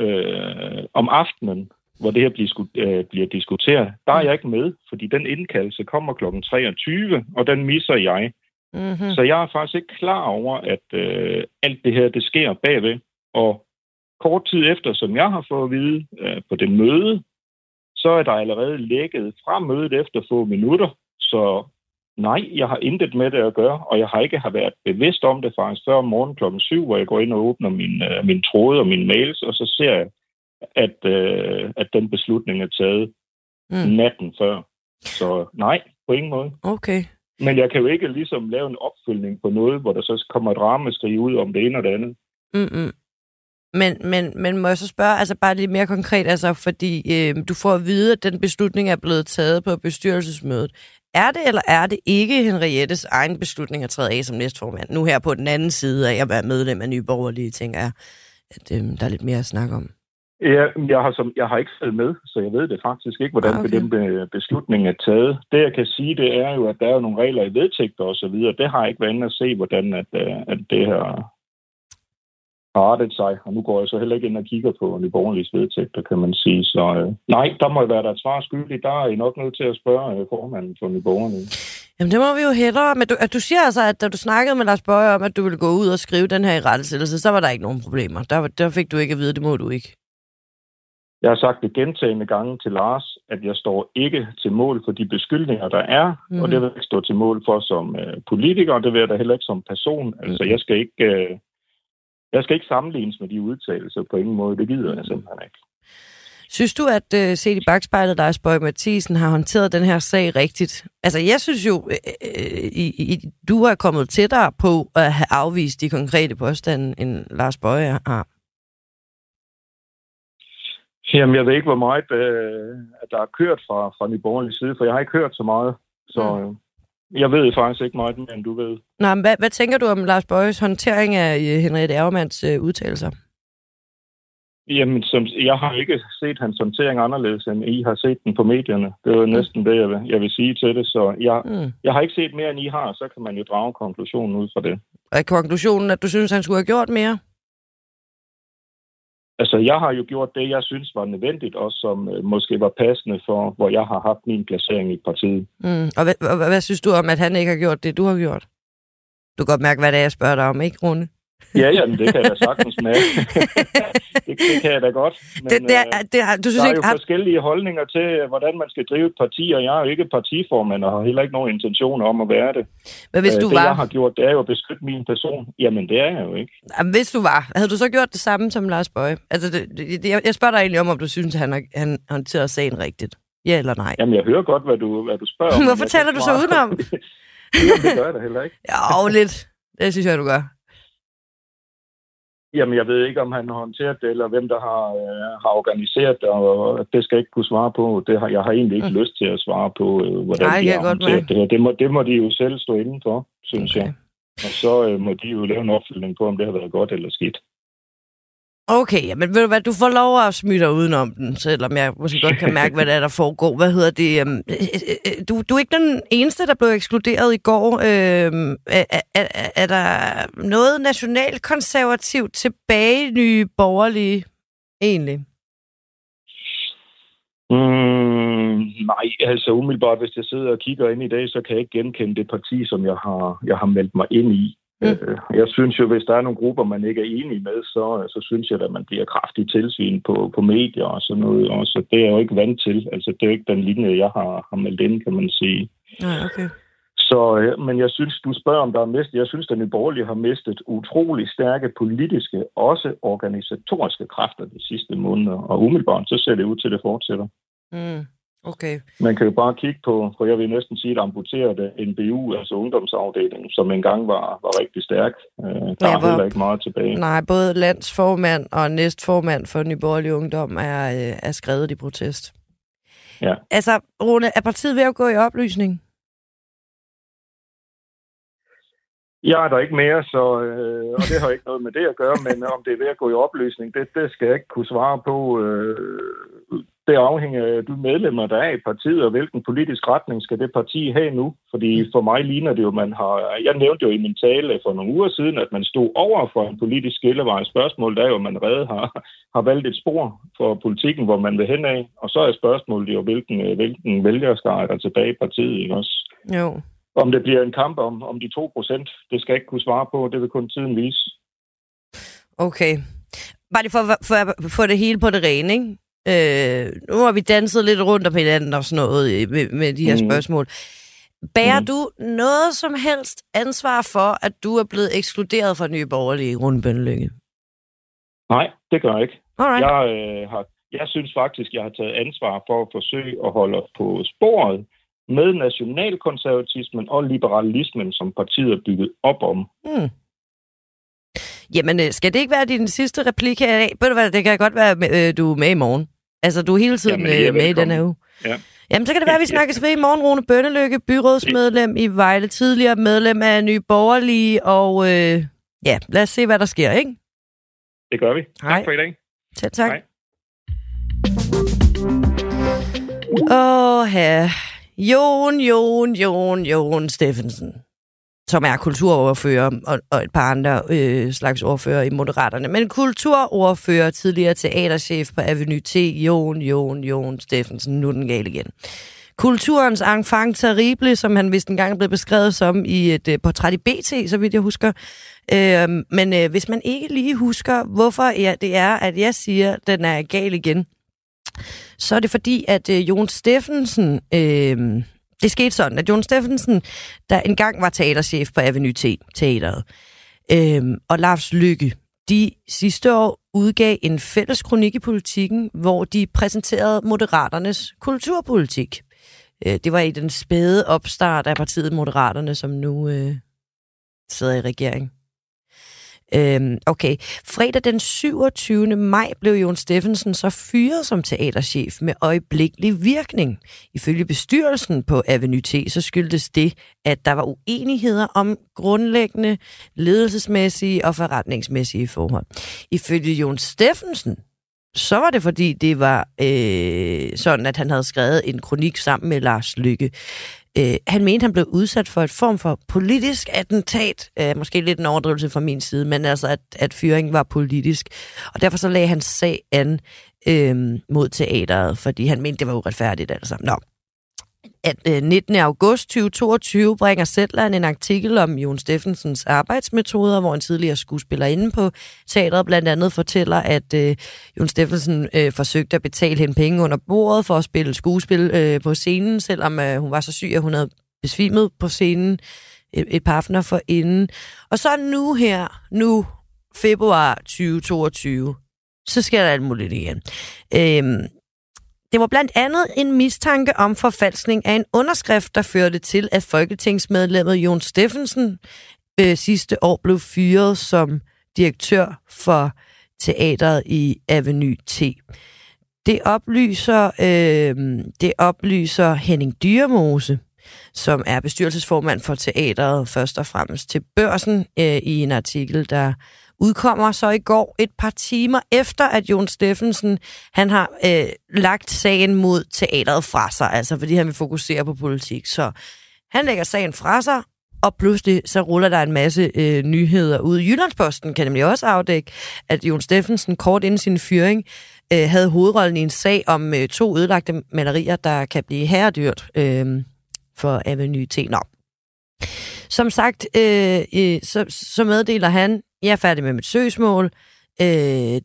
øh, om aftenen, hvor det her bliver, øh, bliver diskuteret, der er jeg ikke med, fordi den indkaldelse kommer kl. 23, og den misser jeg. Mm-hmm. Så jeg er faktisk ikke klar over, at øh, alt det her, det sker bagved. Og kort tid efter, som jeg har fået at vide øh, på det møde, så er der allerede lækket fra mødet efter få minutter. Så nej, jeg har intet med det at gøre, og jeg har ikke har været bevidst om det faktisk før om morgenen klokken 7, hvor jeg går ind og åbner min, øh, min tråde og mine mails, og så ser jeg, at, øh, at den beslutning er taget mm. natten før. Så nej, på ingen måde. Okay. Men jeg kan jo ikke ligesom lave en opfølgning på noget, hvor der så kommer et ramaskrig ud om det ene og det andet. Mm-mm. Men, men, men må jeg så spørge, altså bare lidt mere konkret, altså fordi øh, du får at vide, at den beslutning er blevet taget på bestyrelsesmødet. Er det eller er det ikke Henriettes egen beslutning at træde af som næstformand? Nu her på den anden side af at være medlem af Nye Borgerlige, tænker jeg, at øh, der er lidt mere at snakke om. Ja, jeg har, som, jeg har ikke siddet med, så jeg ved det faktisk ikke, hvordan ah, okay. den beslutning er taget. Det, jeg kan sige, det er jo, at der er nogle regler i vedtægter og så videre. Det har jeg ikke været inde at se, hvordan at, øh, at det her har rettet sig. Og nu går jeg så heller ikke ind og kigger på de borgerlige vedtægter, kan man sige. Så øh, nej, der må være der et svar skyldig. Der er I nok nødt til at spørge øh, formanden for de borgerlige. Jamen, det må vi jo hellere. Men du, at du siger altså, at da du snakkede med Lars Bøge om, at du ville gå ud og skrive den her i rettesættelse, så var der ikke nogen problemer. Der, der fik du ikke at vide, det må du ikke. Jeg har sagt det gentagende gange til Lars, at jeg står ikke til mål for de beskyldninger, der er, mm. og det vil jeg ikke stå til mål for som uh, politiker, og det vil jeg da heller ikke som person. Mm. Altså, jeg skal ikke, uh, jeg skal ikke sammenlignes med de udtalelser på ingen måde. Det gider jeg simpelthen ikke. Synes du, at uh, set i bagspejlet, Lars Bøge Mathisen har håndteret den her sag rigtigt? Altså, jeg synes jo, uh, i, i, du er kommet tættere på at have afvist de konkrete påstande, end Lars Bøge har. Jamen, jeg ved ikke, hvor meget øh, at der er kørt fra, fra de borgerlige side, for jeg har ikke hørt så meget. Så mm. øh, jeg ved faktisk ikke meget mere, end du ved. Nå, men hvad, hvad tænker du om Lars Bøjes håndtering af øh, Henriette Ærgemands øh, udtalelser? Jamen, som, jeg har ikke set hans håndtering anderledes, end I har set den på medierne. Det er jo mm. næsten det, jeg vil, jeg vil sige til det. Så jeg, mm. jeg har ikke set mere, end I har, så kan man jo drage konklusionen ud fra det. Er konklusionen, at du synes, han skulle have gjort mere? Altså, jeg har jo gjort det, jeg synes var nødvendigt, og som øh, måske var passende for, hvor jeg har haft min placering i partiet. Mm. Og hvad, hvad, hvad synes du om, at han ikke har gjort det, du har gjort? Du kan godt mærke, hvad det er, jeg spørger dig om, ikke, Rune? Ja, jamen, det kan jeg da sagtens med. det, det kan jeg da godt. Men, det, det er, øh, det er, du synes der er ikke, jo har... forskellige holdninger til, hvordan man skal drive et parti, og jeg er jo ikke partiformand, og har heller ikke nogen intention om at være det. Men hvis øh, du det, var... jeg har gjort, det er jo at beskytte min person. Jamen, det er jeg jo ikke. Jamen, hvis du var, havde du så gjort det samme som Lars Bøje? Altså, det, det, jeg, jeg spørger dig egentlig om, om du synes, han har han håndteret sagen rigtigt. Ja eller nej? Jamen, jeg hører godt, hvad du, hvad du spørger om. Hvorfor taler du så udenom? Jamen, det gør jeg da heller ikke. Jo, lidt. Det synes jeg, du gør. Jamen, jeg ved ikke, om han har håndteret det, eller hvem der har, øh, har organiseret det, og det skal jeg ikke kunne svare på. Det har, jeg har egentlig ikke mm. lyst til at svare på, øh, hvordan Nej, de har håndteret det. Det må, det må de jo selv stå indenfor, synes okay. jeg. Og så øh, må de jo lave en opfølgning på, om det har været godt eller skidt. Okay, men ved du hvad, du får lov at smyge dig udenom den, selvom jeg måske godt kan mærke, hvad der er, der foregår. Hvad hedder det? Øhm, øh, øh, øh, øh du, du er ikke den eneste, der blev ekskluderet i går. Øhm, er, er, er der noget nationalkonservativt tilbage nye borgerlige egentlig? Mm, nej, altså umiddelbart, hvis jeg sidder og kigger ind i dag, så kan jeg ikke genkende det parti, som jeg har, jeg har meldt mig ind i. Mm. Øh, jeg synes jo, hvis der er nogle grupper, man ikke er enig med, så, så synes jeg, at man bliver kraftigt tilsyn på, på medier og sådan noget. Og så det er jeg jo ikke vant til. Altså, det er jo ikke den linje, jeg har, har meldt ind, kan man sige. Nej, okay. Så, øh, men jeg synes, du spørger, om der er mistet. Jeg synes, at Nye Borgerlige har mistet utrolig stærke politiske, også organisatoriske kræfter de sidste måneder. Og umiddelbart, så ser det ud til, at det fortsætter. Mm. Okay. Man kan jo bare kigge på, for jeg vil næsten sige, at amputeret NBU, altså ungdomsafdelingen, som engang var, var rigtig stærk. Øh, der ja, er heller ikke meget tilbage. Nej, både landsformand og næstformand for Nyborgerlig Ungdom er, øh, er skrevet i protest. Ja. Altså, Rune, er partiet ved at gå i oplysning? Jeg er der ikke mere, så, øh, og det har ikke noget med det at gøre, men om det er ved at gå i opløsning, det, det skal jeg ikke kunne svare på. Øh, det afhænger af de medlemmer, der er i partiet, og hvilken politisk retning skal det parti have nu. Fordi for mig ligner det jo, man har... Jeg nævnte jo i min tale for nogle uger siden, at man stod over for en politisk skillevej. Spørgsmålet er jo, at man redde har, har valgt et spor for politikken, hvor man vil hen af. Og så er spørgsmålet jo, hvilken, hvilken vælger skal der tilbage i partiet, ikke også? Jo. Om det bliver en kamp om, om de 2 procent, det skal jeg ikke kunne svare på. Det vil kun tiden vise. Okay. Bare lige for, for at få det hele på det rene, ikke? Øh, nu har vi danset lidt rundt om hinanden og sådan noget med, med de her mm. spørgsmål. Bærer mm. du noget som helst ansvar for, at du er blevet ekskluderet fra Nye Borgerlige Rundbøndelynge? Nej, det gør jeg ikke. Alright. Jeg, øh, har, jeg synes faktisk, jeg har taget ansvar for at forsøge at holde os på sporet med nationalkonservatismen og liberalismen, som partiet er bygget op om. Mm. Jamen, øh, skal det ikke være din sidste replik her i dag? Ved du hvad, det kan godt være, øh, du er med i morgen. Altså, du er hele tiden Jamen, er med i den her uge. Ja. Jamen, så kan det være, at vi snakkes ved i morgen. Rune Bønnelykke, byrådsmedlem i Vejle, tidligere medlem af Nye Borgerlige, og øh, ja, lad os se, hvad der sker, ikke? Det gør vi. Hej. Tak for i dag. Selv tak. Hej. Åh, her. Jon, Jon, Jon, Jon Steffensen som er kulturoverfører og, og et par andre øh, slags ordfører i Moderaterne. Men kulturoverfører, tidligere teaterchef på Avenue T, Jon, Jon, Jon Steffensen, nu den gale igen. Kulturens enfant terrible, som han vist engang blev beskrevet som i et øh, portræt i BT, så vidt jeg husker. Øh, men øh, hvis man ikke lige husker, hvorfor ja, det er, at jeg siger, at den er gal igen, så er det fordi, at øh, Jon Steffensen... Øh, det skete sådan, at Jon Steffensen, der engang var teaterchef på Avenue T, teateret, øhm, og Lars Lykke, de sidste år udgav en fælles kronik i politikken, hvor de præsenterede Moderaternes kulturpolitik. Øh, det var i den spæde opstart af partiet Moderaterne, som nu øh, sidder i regering. Øhm, okay. Fredag den 27. maj blev Jon Steffensen så fyret som teaterchef med øjeblikkelig virkning. Ifølge bestyrelsen på Avenue T, så skyldtes det, at der var uenigheder om grundlæggende ledelsesmæssige og forretningsmæssige forhold. Ifølge Jon Steffensen, så var det fordi, det var øh, sådan, at han havde skrevet en kronik sammen med Lars Lykke. Øh, han mente, han blev udsat for et form for politisk attentat. Øh, måske lidt en overdrivelse fra min side, men altså, at, at fyringen var politisk. Og derfor så lagde han sag an øh, mod teateret, fordi han mente, det var uretfærdigt. Altså. Nå, at øh, 19. august 2022 bringer Zetland en artikel om Jon Steffensens arbejdsmetoder, hvor en tidligere skuespiller inde på teatret blandt andet fortæller, at øh, Jon Steffensen øh, forsøgte at betale hende penge under bordet for at spille skuespil øh, på scenen, selvom øh, hun var så syg, at hun havde besvimet på scenen et, et par aftener for inden. Og så nu her, nu februar 2022, så sker der alt muligt igen. Øh, det var blandt andet en mistanke om forfalskning af en underskrift, der førte til, at folketingsmedlemmet Jon Steffensen øh, sidste år blev fyret som direktør for teateret i Avenue T. Det oplyser, øh, det oplyser Henning Dyremose, som er bestyrelsesformand for teateret, først og fremmest til børsen, øh, i en artikel, der udkommer så i går et par timer efter, at Jon Steffensen han har øh, lagt sagen mod teateret fra sig, altså fordi han vil fokusere på politik. Så han lægger sagen fra sig, Og pludselig så ruller der en masse øh, nyheder ud. Jyllandsposten kan nemlig også afdække, at Jon Steffensen kort inden sin fyring øh, havde hovedrollen i en sag om øh, to ødelagte malerier, der kan blive herredyrt øh, for Avenue T. Nå. Som sagt, øh, øh, så, så meddeler han, jeg er færdig med mit søgsmål. Øh,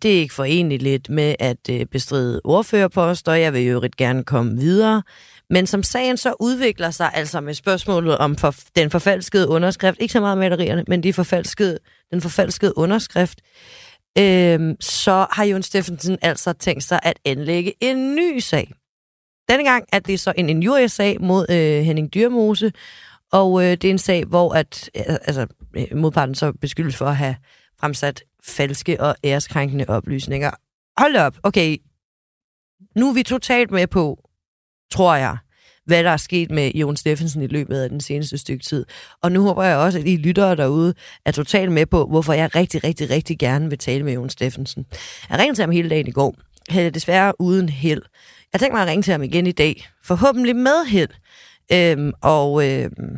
det er ikke forenligt lidt med at øh, bestride ordførerposter. Jeg vil jo rigtig gerne komme videre. Men som sagen så udvikler sig, altså med spørgsmålet om for, den forfalskede underskrift, ikke så meget malerierne, men de forfalskede, den forfalskede underskrift, øh, så har Jon Steffensen altså tænkt sig at anlægge en ny sag. Denne gang er det så en injuriesag mod øh, Henning Dyrmose, og øh, det er en sag, hvor at, øh, altså, Øh, modparten så beskyldes for at have fremsat falske og æreskrænkende oplysninger. Hold op, okay. Nu er vi totalt med på, tror jeg, hvad der er sket med Jon Steffensen i løbet af den seneste stykke tid. Og nu håber jeg også, at I lyttere derude er totalt med på, hvorfor jeg rigtig, rigtig, rigtig gerne vil tale med Jon Steffensen. Jeg ringede til ham hele dagen i går. Havde desværre uden held. Jeg tænkte mig at ringe til ham igen i dag. Forhåbentlig med held. Øhm, og øhm,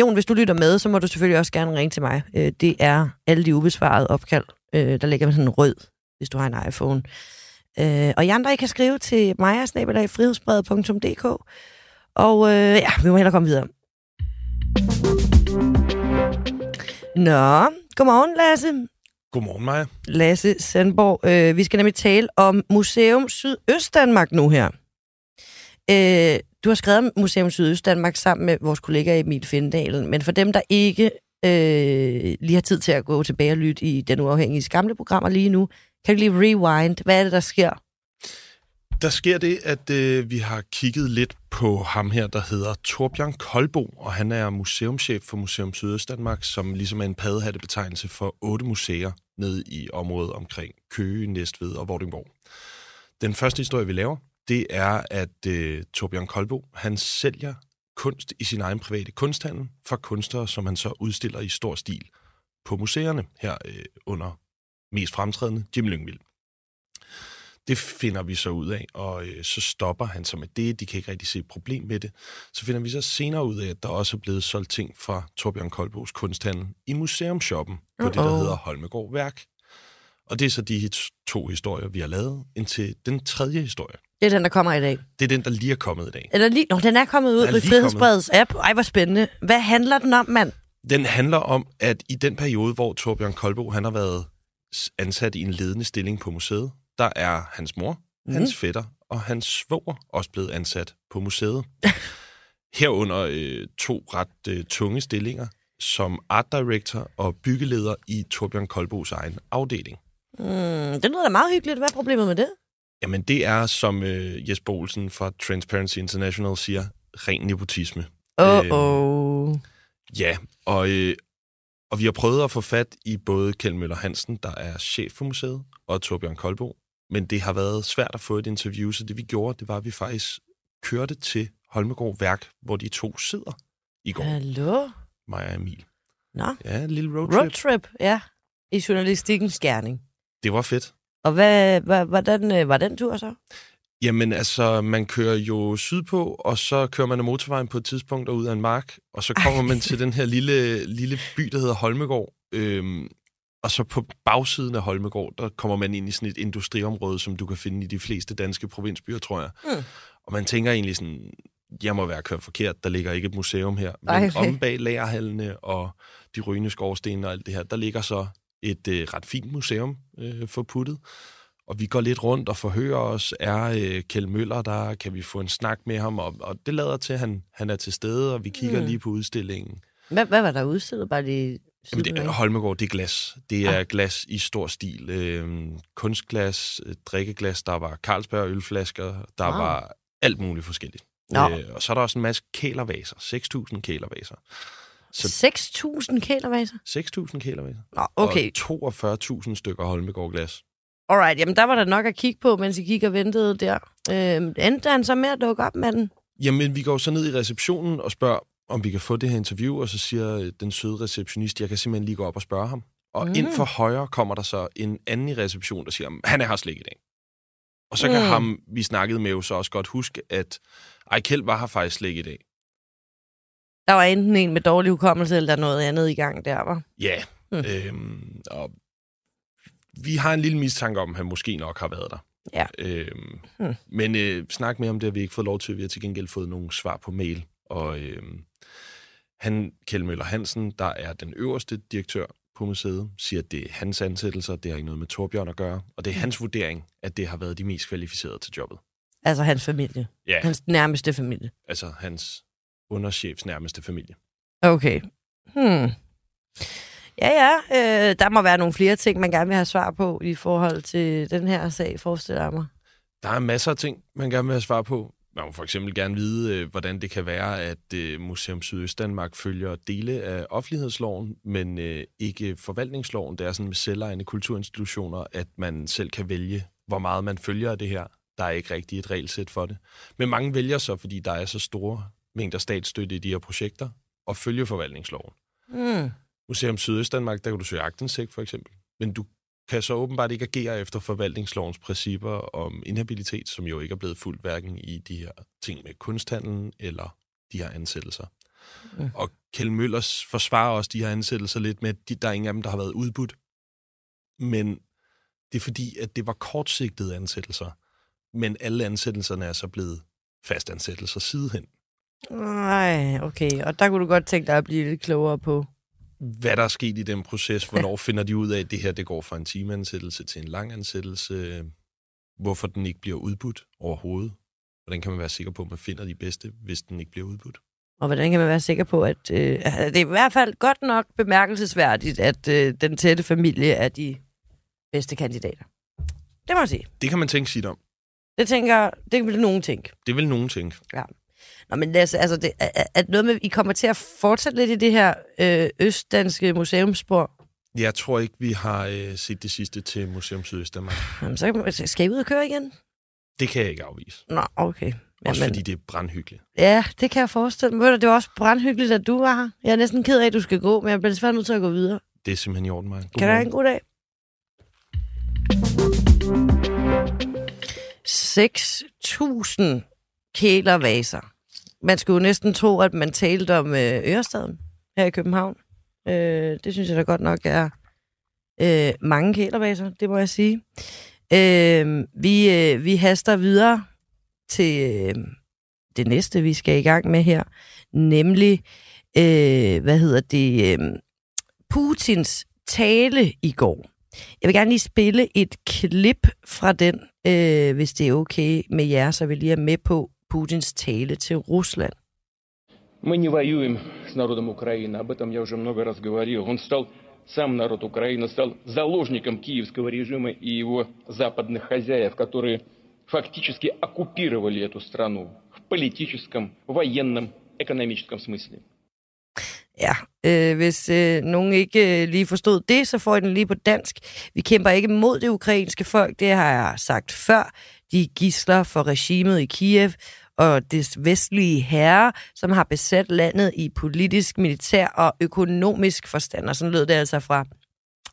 Jon, hvis du lytter med, så må du selvfølgelig også gerne ringe til mig. Øh, det er alle de ubesvarede opkald. Øh, der ligger med sådan en rød, hvis du har en iPhone. Øh, og I andre, I kan skrive til maja.frihedsbrevet.dk. Og øh, ja, vi må hellere komme videre. Nå, godmorgen Lasse. Godmorgen, Maja. Lasse Sandborg. Øh, vi skal nemlig tale om Museum Sydøstdanmark nu her. Øh, du har skrevet Museum Museum Sydøstdanmark sammen med vores kollega Emil Findalen, men for dem, der ikke øh, lige har tid til at gå tilbage og lytte i den uafhængige gamle programmer lige nu, kan du lige rewind? Hvad er det, der sker? Der sker det, at øh, vi har kigget lidt på ham her, der hedder Torbjørn Kolbo, og han er museumschef for Museum Sydøstdanmark, som ligesom er en paddehattebetegnelse for otte museer nede i området omkring Køge, Næstved og Vordingborg. Den første historie, vi laver, det er, at øh, Torbjørn Kolbo, han sælger kunst i sin egen private kunsthandel for kunstnere, som han så udstiller i stor stil på museerne her øh, under mest fremtrædende Jim Lyngvild. Det finder vi så ud af, og øh, så stopper han så med det. De kan ikke rigtig se et problem med det. Så finder vi så senere ud af, at der også er blevet solgt ting fra Torbjørn Koldbos kunsthandel i museumshoppen på uh-oh. det, der hedder Holmegård Værk. Og det er så de to historier, vi har lavet, indtil den tredje historie. Det er den, der kommer i dag. Det er den, der lige er kommet i dag. Eller lige, Nå, den er kommet ud i Frihedsbredets app. Ej, hvor spændende. Hvad handler den om, mand? Den handler om, at i den periode, hvor Torbjørn Kolbo han har været ansat i en ledende stilling på museet, der er hans mor, mm. hans fætter og hans svoger også blevet ansat på museet. Herunder øh, to ret øh, tunge stillinger som art director og byggeleder i Torbjørn Kolbos egen afdeling. Mm, det lyder da meget hyggeligt. Hvad er problemet med det? Jamen, det er, som øh, Jesper Olsen fra Transparency International siger, ren nepotisme. Oh-oh. Øh, ja, og, øh, og vi har prøvet at få fat i både Kjeld Møller Hansen, der er chef for museet, og Torbjørn Kolbo. Men det har været svært at få et interview, så det vi gjorde, det var, at vi faktisk kørte til Holmegård Værk, hvor de to sidder i går. Hallo? Mig og Emil. Nå. Ja, en lille roadtrip. Roadtrip, ja. I journalistikkens gerning. Det var fedt. Og hvad, hvad, hvordan øh, var den tur så? Jamen altså, man kører jo sydpå, og så kører man af motorvejen på et tidspunkt ud af en mark, og så kommer Ej. man til den her lille, lille by, der hedder Holmegård. Øhm, og så på bagsiden af Holmegård, der kommer man ind i sådan et industriområde, som du kan finde i de fleste danske provinsbyer, tror jeg. Mm. Og man tænker egentlig sådan, jeg må være kørt forkert, der ligger ikke et museum her. Men Ej, okay. om bag lagerhallene og de rygende skorstene og alt det her, der ligger så et øh, ret fint museum øh, for puttet. Og vi går lidt rundt og forhører os. Er øh, Kjeld Møller der? Kan vi få en snak med ham? Og, og det lader til, at han, han er til stede, og vi kigger mm. lige på udstillingen. Hvad, hvad var der udstillet? Bare lige Jamen, det, Holmegård, det er glas. Det er ah. glas i stor stil. Øh, kunstglas, drikkeglas, der var Carlsberg ølflasker, der ah. var alt muligt forskelligt. Øh, og så er der også en masse kælervaser. 6.000 kælervaser. Så 6.000 kælervaser? 6.000 kælervaser. Nå, okay. Og 42.000 stykker Holmegård glas. Alright, jamen der var der nok at kigge på, mens I gik og ventede der. Øh, endte han så med at dukke op med den? Jamen, vi går så ned i receptionen og spørger, om vi kan få det her interview, og så siger den søde receptionist, jeg kan simpelthen lige gå op og spørge ham. Og mm. ind for højre kommer der så en anden i reception, der siger, han er her slet ikke i dag. Og så kan mm. ham, vi snakkede med, jo så også godt huske, at Ejkeld var her faktisk slet ikke i dag. Der var enten en med dårlig hukommelse, eller der noget andet i gang der, var. Ja, Hmm. øhm, og vi har en lille mistanke om, at han måske nok har været der. Ja. Øhm, Hmm. Men øh, snak med om det har vi ikke fået lov til. Vi har til gengæld fået nogle svar på mail. Og øhm, han, Kjeld Møller Hansen, der er den øverste direktør på museet, siger, at det er hans ansættelser, det har ikke noget med Torbjørn at gøre. Og det er hans vurdering, at det har været de mest kvalificerede til jobbet. Altså hans familie. Ja, Hans nærmeste familie. altså hans underchefs nærmeste familie. Okay. Hmm. Ja, ja. Øh, der må være nogle flere ting, man gerne vil have svar på i forhold til den her sag, forestiller jeg mig. Der er masser af ting, man gerne vil have svar på. Man må for eksempel gerne vide, øh, hvordan det kan være, at øh, Museum Sydøstdanmark følger dele af offentlighedsloven, men øh, ikke forvaltningsloven. Det er sådan med selvejende kulturinstitutioner, at man selv kan vælge, hvor meget man følger af det her. Der er ikke rigtig et regelsæt for det. Men mange vælger så, fordi der er så store mængder statsstøtte i de her projekter, og følge forvaltningsloven. Hmm. Museum Sydøstdanmark, der kan du søge agtindsigt for eksempel. Men du kan så åbenbart ikke agere efter forvaltningslovens principper om inhabilitet, som jo ikke er blevet fuldt hverken i de her ting med kunsthandlen eller de her ansættelser. Mm. Og Kjell Møllers forsvarer også de her ansættelser lidt med, at de, der er ingen af dem, der har været udbudt. Men det er fordi, at det var kortsigtede ansættelser. Men alle ansættelserne er så blevet fastansættelser sidenhen. Nej, okay. Og der kunne du godt tænke dig at blive lidt klogere på. hvad der er sket i den proces, hvornår finder de ud af, at det her det går fra en timeansættelse til en lang ansættelse, hvorfor den ikke bliver udbudt overhovedet. Hvordan kan man være sikker på, at man finder de bedste, hvis den ikke bliver udbudt? Og hvordan kan man være sikker på, at øh, det er i hvert fald godt nok bemærkelsesværdigt, at øh, den tætte familie er de bedste kandidater. Det må jeg sige. Det kan man tænke sit om. Det tænker, det vil nogen tænke. Det vil nogen tænke. Nå, men altså, altså det, er, er- noget med, I kommer til at fortsætte lidt i det her øh, østdanske museumsspor? Jeg tror ikke, vi har øh, set det sidste til Museum Sydøstdanmark. Jamen, så kan man- skal I ud og køre igen? Det kan jeg ikke afvise. Nå, okay. Også Jamen, fordi det er brandhyggeligt. Ja, det kan jeg forestille mig. Det var også brandhyggeligt, at du var her. Jeg er næsten ked af, at du skal gå, men jeg bliver desværre nødt til at gå videre. Det er simpelthen i orden, mig. Kan du have en god dag? 6.000 kælervaser. Man skulle jo næsten tro, at man talte om øh, Ørestaden her i København. Øh, det synes jeg da godt nok er øh, mange kælerbaser, det må jeg sige. Øh, vi, øh, vi haster videre til øh, det næste, vi skal i gang med her, nemlig, øh, hvad hedder det, øh, Putins tale i går. Jeg vil gerne lige spille et klip fra den, øh, hvis det er okay med jer, så vi lige er med på Putins tale til Rusland. Мы не воюем с народом Украины, об этом я уже много раз говорил. Он стал, сам народ Украины стал заложником киевского режима и его западных хозяев, которые фактически оккупировали эту страну в политическом, военном, экономическом смысле. Ja, øh, hvis øh, nogen ikke øh, lige forstod det, så får I den lige på dansk. Vi kæmper ikke mod det ukrainske folk, det har jeg sagt før. De er gisler for regimet i Kiev og det vestlige herre, som har besat landet i politisk, militær og økonomisk forstand. Og sådan lød det altså fra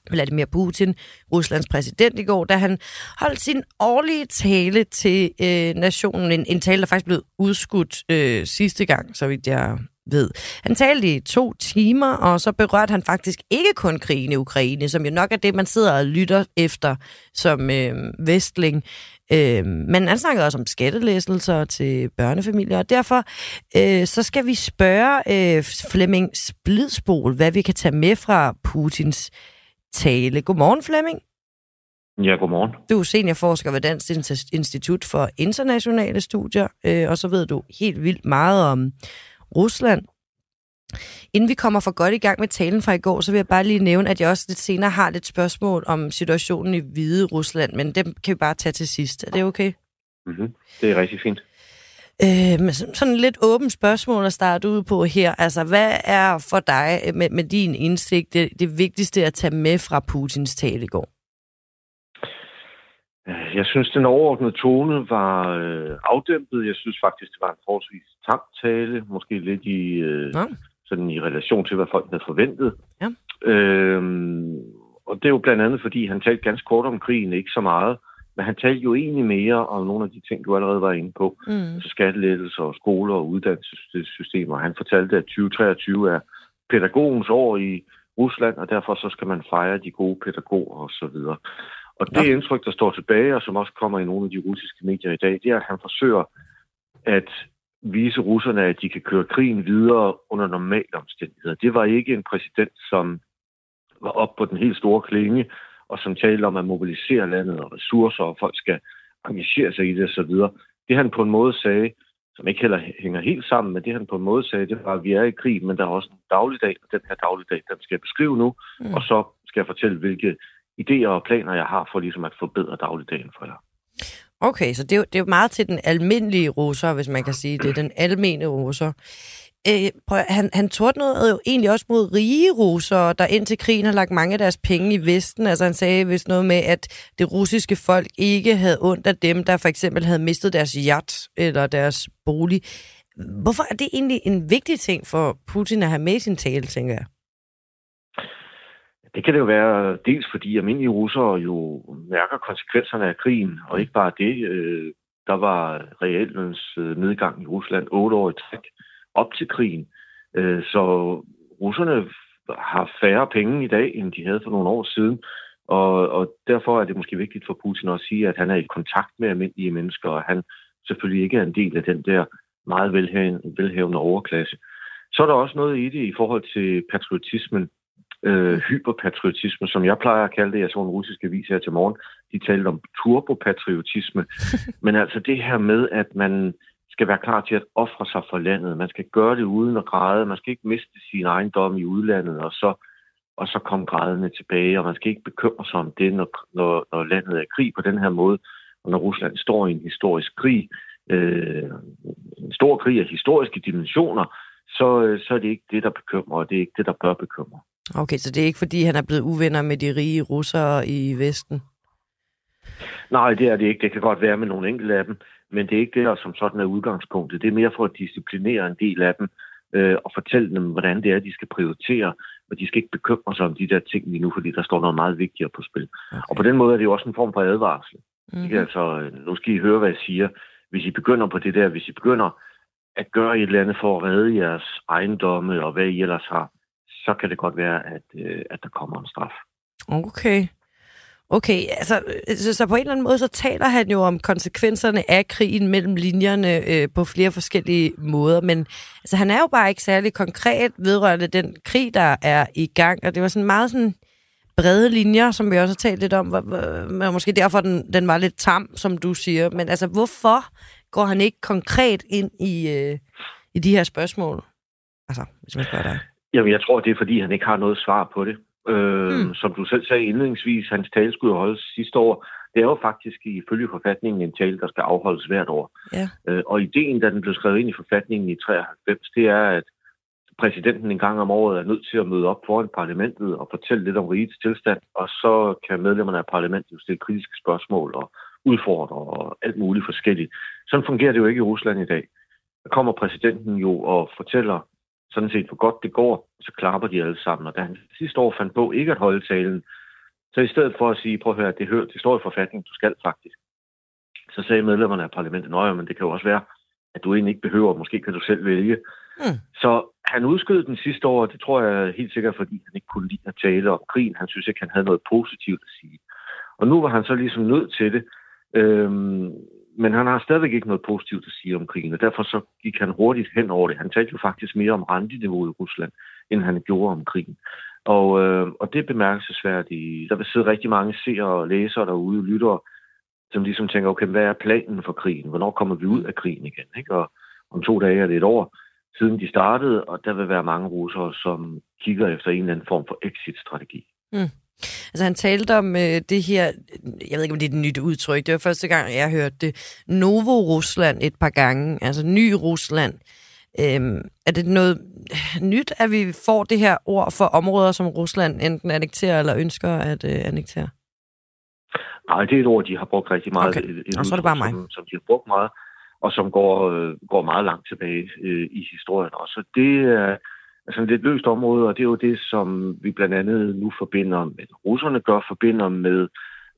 Vladimir Putin, Ruslands præsident i går, da han holdt sin årlige tale til øh, nationen. En, en tale, der faktisk blev udskudt øh, sidste gang, så vidt jeg ved. Han talte i to timer, og så berørte han faktisk ikke kun krigen i Ukraine, som jo nok er det, man sidder og lytter efter som øh, vestling. Øh, men han snakkede også om skattelæsselser til børnefamilier, og derfor øh, så skal vi spørge øh, Flemming Splidsbol, hvad vi kan tage med fra Putins tale. Godmorgen, Flemming. Ja, godmorgen. Du er seniorforsker ved Dansk Institut for Internationale Studier, øh, og så ved du helt vildt meget om Rusland. Inden vi kommer for godt i gang med talen fra i går, så vil jeg bare lige nævne, at jeg også lidt senere har lidt spørgsmål om situationen i Hvide Rusland, men dem kan vi bare tage til sidst. Er det okay? Mm-hmm. Det er rigtig fint. Øh, sådan lidt åbent spørgsmål at starte ud på her. Altså, hvad er for dig med, med din indsigt det, det vigtigste at tage med fra Putins tale i går? Øh, Jeg synes, den overordnede tone var øh, afdæmpet. Jeg synes faktisk, det var en forholdsvis tam tale. Måske lidt i, øh. Sådan i relation til, hvad folk havde forventet. Ja. Øhm, og det er jo blandt andet, fordi han talte ganske kort om krigen, ikke så meget. Men han talte jo egentlig mere om nogle af de ting, du allerede var inde på. Mm. Altså skattelettelser og skoler og uddannelsessystemer. Han fortalte, at 2023 er pædagogens år i Rusland, og derfor så skal man fejre de gode pædagoger osv. Og det Ja. indtryk, der står tilbage, og som også kommer i nogle af de russiske medier i dag, det er, at han forsøger at vise russerne, at de kan køre krigen videre under normale omstændigheder. Det var ikke en præsident, som var op på den helt store klinge, og som talte om at mobilisere landet og ressourcer, og folk skal engagere sig i det osv. Det han på en måde sagde, som ikke heller hænger helt sammen, men det han på en måde sagde, det var, at vi er i krig, men der er også en dagligdag, og den her dagligdag, den skal jeg beskrive nu, mm. og så skal jeg fortælle, hvilke idéer og planer, jeg har for ligesom at forbedre dagligdagen for jer. Okay, så det er, jo, det er jo meget til den almindelige russer, hvis man kan sige det. Den almene russer. Øh, prøv, han, han tordnede jo egentlig også mod rige russere, der indtil krigen har lagt mange af deres penge i Vesten. Altså han sagde vist noget med, at det russiske folk ikke havde ondt af dem, der for eksempel havde mistet deres yacht eller deres bolig. Hvorfor er det egentlig en vigtig ting for Putin at have med i sin tale, tænker jeg? Det kan det jo være dels fordi almindelige russere jo mærker konsekvenserne af krigen, og ikke bare det. Øh, der var realløns øh, nedgang i Rusland otte år i træk op til krigen. Øh, så russerne har færre penge i dag, end de havde for nogle år siden. Og, og derfor er det måske vigtigt for Putin at sige, at han er i kontakt med almindelige mennesker, og han selvfølgelig ikke er en del af den der meget velhavende, velhavende overklasse. Så er der også noget i det i forhold til patriotismen øh, hyperpatriotisme, som jeg plejer at kalde det. Jeg så en russisk avis her til morgen. De talte om turbopatriotisme. Men altså det her med, at man skal være klar til at ofre sig for landet. Man skal gøre det uden at græde. Man skal ikke miste sin ejendom i udlandet, og så, og så komme grædende tilbage. Og man skal ikke bekymre sig om det, når, når, når landet er i krig på den her måde. Og når Rusland står i en historisk krig, øh, en stor krig af historiske dimensioner, så, øh, så er det ikke det, der bekymrer, og det er ikke det, der bør bekymre. Okay, så det er ikke fordi, han er blevet uvenner med de rige russere i Vesten? Nej, det er det ikke. Det kan godt være med nogle enkelte af dem, men det er ikke det, der som sådan er udgangspunktet. Det er mere for at disciplinere en del af dem øh, og fortælle dem, hvordan det er, de skal prioritere, og de skal ikke bekymre sig om de der ting lige nu, fordi der står noget meget vigtigere på spil. Okay. Og på den måde er det jo også en form for advarsel. Mm-hmm. Ikke? Altså, øh, nu skal I høre, hvad jeg siger. Hvis I begynder på det der, hvis I begynder at gøre et eller andet for at redde jeres ejendomme og hvad I ellers har, så kan det godt være, at, øh, at der kommer en straf. Okay. Okay, altså, øh, så, så på en eller anden måde, så taler han jo om konsekvenserne af krigen mellem linjerne øh, på flere forskellige måder, men altså, han er jo bare ikke særlig konkret vedrørende den krig, der er i gang, og det var sådan meget sådan brede linjer, som vi også har talt lidt om, hvor, hvor, måske derfor den, den var lidt tam, som du siger, men altså, hvorfor går han ikke konkret ind i, øh, i de her spørgsmål? Altså, hvis man spørger dig. Jamen, jeg tror, det er, fordi han ikke har noget svar på det. Øh, hmm. Som du selv sagde indledningsvis, hans tale skulle holdes sidste år. Det er jo faktisk ifølge forfatningen en tale, der skal afholdes hvert år. Ja. Øh, og ideen, da den blev skrevet ind i forfatningen i 93, det er, at præsidenten en gang om året er nødt til at møde op foran parlamentet og fortælle lidt om rigets tilstand, og så kan medlemmerne af parlamentet jo stille kritiske spørgsmål og udfordre og alt muligt forskelligt. Sådan fungerer det jo ikke i Rusland i dag. Der kommer præsidenten jo og fortæller sådan set, hvor godt det går, så klapper de alle sammen. Og da han sidste år fandt på ikke at holde talen, så i stedet for at sige, prøv at høre, det, hør, det står i forfatningen, du skal faktisk, så sagde medlemmerne af parlamentet, nøje, men det kan jo også være, at du egentlig ikke behøver, måske kan du selv vælge. Mm. Så han udskød den sidste år, og det tror jeg helt sikkert, fordi han ikke kunne lide at tale om krigen. Han synes ikke, han havde noget positivt at sige. Og nu var han så ligesom nødt til det. Øhm, men han har stadigvæk ikke noget positivt at sige om krigen, og derfor så gik han hurtigt hen over det. Han talte jo faktisk mere om renteniveauet i Rusland, end han gjorde om krigen. Og, øh, og det er bemærkelsesværdigt. Der vil sidde rigtig mange seere og læsere derude, lyttere, som ligesom tænker, okay, hvad er planen for krigen? Hvornår kommer vi ud af krigen igen? Ikke? Og om to dage er det et år siden de startede, og der vil være mange russere, som kigger efter en eller anden form for exit-strategi. Mm. Altså han talte om øh, det her, jeg ved ikke om det er et nyt udtryk, det var første gang jeg hørte det, Novo-Rusland et par gange, altså ny Rusland. Øhm, er det noget nyt, at vi får det her ord for områder, som Rusland enten annekterer eller ønsker at øh, annektere? Nej, det er et ord, de har brugt rigtig meget. Okay. Et, et Og så er det bare mig. Som, som de har brugt meget, og som går, øh, går meget langt tilbage øh, i historien også. Så det er Altså, sådan lidt løst område, og det er jo det, som vi blandt andet nu forbinder med, russerne gør, forbinder med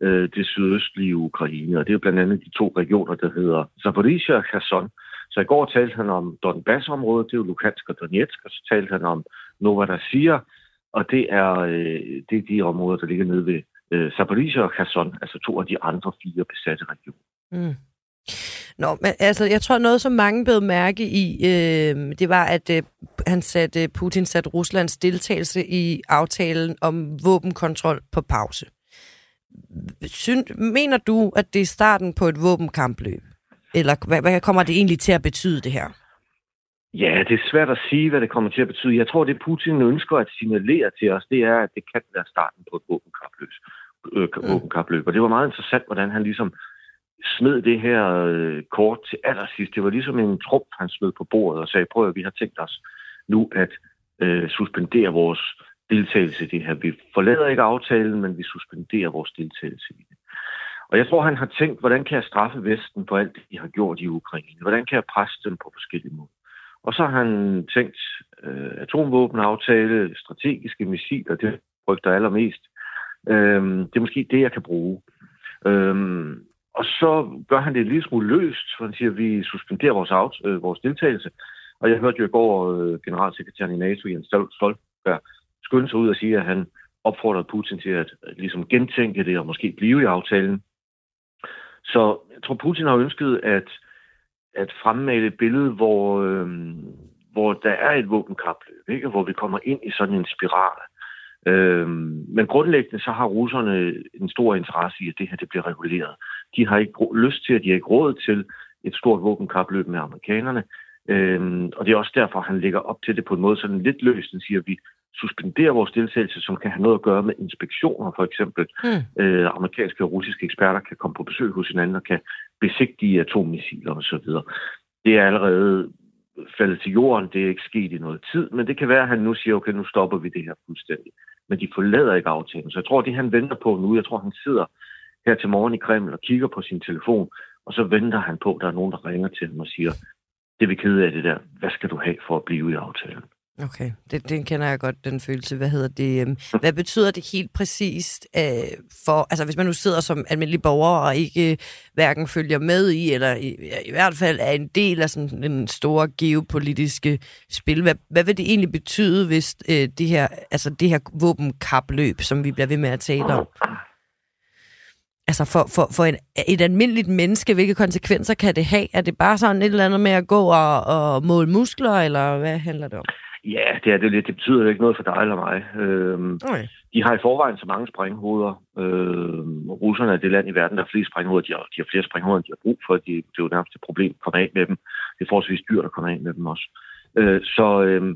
øh, det sydøstlige Ukraine. Og det er blandt andet de to regioner, der hedder Zaporizhia og Kherson. Så i går talte han om Donbass-området, det er jo Lukansk og Donetsk, og så talte han om Novorossiya, og det er, øh, det er de områder, der ligger nede ved øh, Zaporizhia og Kherson, altså to af de andre fire besatte regioner. Mm. Nå, men altså, jeg tror noget, som mange blev mærke i, øh, det var, at øh, han satte, Putin satte Ruslands deltagelse i aftalen om våbenkontrol på pause. Syn, mener du, at det er starten på et våbenkampløb? Eller hvad, hvad kommer det egentlig til at betyde, det her? Ja, det er svært at sige, hvad det kommer til at betyde. Jeg tror, det Putin ønsker at signalere til os, det er, at det kan være starten på et våbenkapløb. Øh, våbenkapløb. Og det var meget interessant, hvordan han ligesom smed det her øh, kort til allersidst. Det var ligesom en trump, han smed på bordet og sagde, prøv at vi har tænkt os nu at øh, suspendere vores deltagelse i det her. Vi forlader ikke aftalen, men vi suspenderer vores deltagelse i det. Og jeg tror, han har tænkt, hvordan kan jeg straffe Vesten for alt det, de har gjort i Ukraine? Hvordan kan jeg presse dem på forskellige måder? Og så har han tænkt øh, atomvåbenaftale, strategiske missiler, det frygter allermest. Øh, det er måske det, jeg kan bruge. Øh, og så gør han det en lille smule løst, for han siger, at vi suspenderer vores, out, øh, vores deltagelse. Og jeg hørte jo i går øh, generalsekretæren i NATO, Jens Stoltenberg, skynde sig ud og sige, at han opfordrede Putin til at, at ligesom gentænke det og måske blive i aftalen. Så jeg tror, Putin har ønsket at, at fremmale et billede, hvor, øh, hvor der er et våbenkapløb, ikke? hvor vi kommer ind i sådan en spiral. Øh, men grundlæggende så har russerne en stor interesse i, at det her det bliver reguleret. De har ikke lyst til, at de har ikke råd til et stort våbenkapløb med amerikanerne. Øhm, og det er også derfor, han lægger op til det på en måde sådan lidt løst. Han siger, at vi suspenderer vores deltagelse, som kan have noget at gøre med inspektioner, for eksempel. Mm. Øh, amerikanske og russiske eksperter kan komme på besøg hos hinanden og kan besigtige atommissiler osv. Det er allerede faldet til jorden, det er ikke sket i noget tid, men det kan være, at han nu siger, okay, nu stopper vi det her fuldstændig. Men de forlader ikke aftalen. Så jeg tror, det han venter på nu, jeg tror, han sidder her til morgen i Kreml og kigger på sin telefon, og så venter han på, at der er nogen, der ringer til ham og siger, det er vi kede af det der. Hvad skal du have for at blive i aftalen? Okay, det, den kender jeg godt, den følelse. Hvad hedder det? Øhm, hvad betyder det helt præcist øh, for, altså hvis man nu sidder som almindelig borger og ikke øh, hverken følger med i, eller i, i hvert fald er en del af sådan en store geopolitiske spil, hvad, hvad vil det egentlig betyde, hvis øh, det her, altså det her våbenkapløb, som vi bliver ved med at tale om? Altså for, for, for en, et almindeligt menneske, hvilke konsekvenser kan det have? Er det bare sådan et eller andet med at gå og, og måle muskler, eller hvad handler det om? Ja, det er det lidt. Det betyder ikke noget for dig eller mig. Øhm, okay. De har i forvejen så mange sprænghoveder. Øhm, russerne er det land i verden, der har flere sprænghoveder. De har, de har flere sprænghoveder, end de har brug for. De, det er jo nærmest et problem at komme af med dem. Det er forholdsvis dyrt at komme af med dem også. Øh, så, øhm,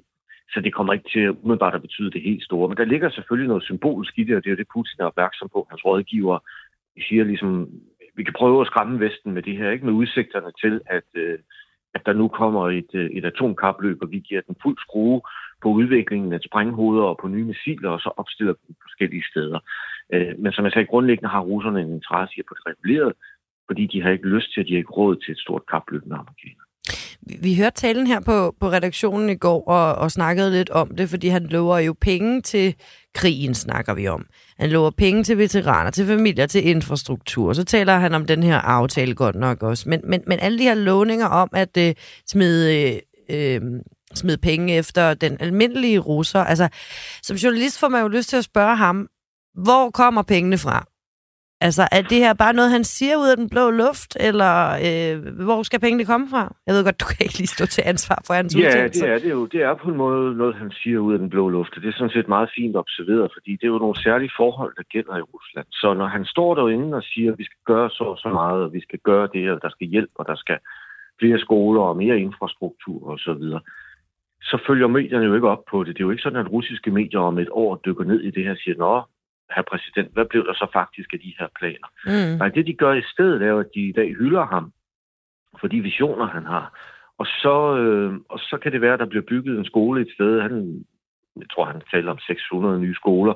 så det kommer ikke til umiddelbart at betyde det helt store. Men der ligger selvfølgelig noget symbolisk i det, og det er jo det, Putin er opmærksom på. Hans rådgiver vi siger ligesom, vi kan prøve at skræmme Vesten med det her, ikke med udsigterne til, at, øh, at der nu kommer et, øh, et atomkapløb, og vi giver den fuld skrue på udviklingen af sprænghoveder og på nye missiler, og så opstiller dem forskellige steder. Øh, men som jeg sagde, grundlæggende har russerne en interesse i at få det reguleret, fordi de har ikke lyst til, at de har ikke råd til et stort kapløb med amerikanerne. Vi hørte talen her på, på redaktionen i går og, og snakkede lidt om det, fordi han lover jo penge til krigen, snakker vi om. Han lover penge til veteraner, til familier, til infrastruktur. Så taler han om den her aftale godt nok også. Men, men, men alle de her lovninger om at øh, smide, øh, smide penge efter den almindelige russer, altså som journalist får man jo lyst til at spørge ham, hvor kommer pengene fra? Altså, er det her bare noget, han siger ud af den blå luft, eller øh, hvor skal pengene komme fra? Jeg ved godt, du kan ikke lige stå til ansvar for hans Ja, det er det jo. Det er på en måde noget, han siger ud af den blå luft. Det er sådan set meget fint observeret, fordi det er jo nogle særlige forhold, der gælder i Rusland. Så når han står derinde og siger, at vi skal gøre så og så meget, og vi skal gøre det, og der skal hjælp, og der skal flere skoler og mere infrastruktur osv., så, videre, så følger medierne jo ikke op på det. Det er jo ikke sådan, at russiske medier om et år dykker ned i det her og siger, nå, herr præsident, hvad blev der så faktisk af de her planer? Mm. Nej, det de gør i stedet er at de i dag hylder ham for de visioner, han har. Og så, øh, og så kan det være, at der bliver bygget en skole et sted. Han, jeg tror, han taler om 600 nye skoler.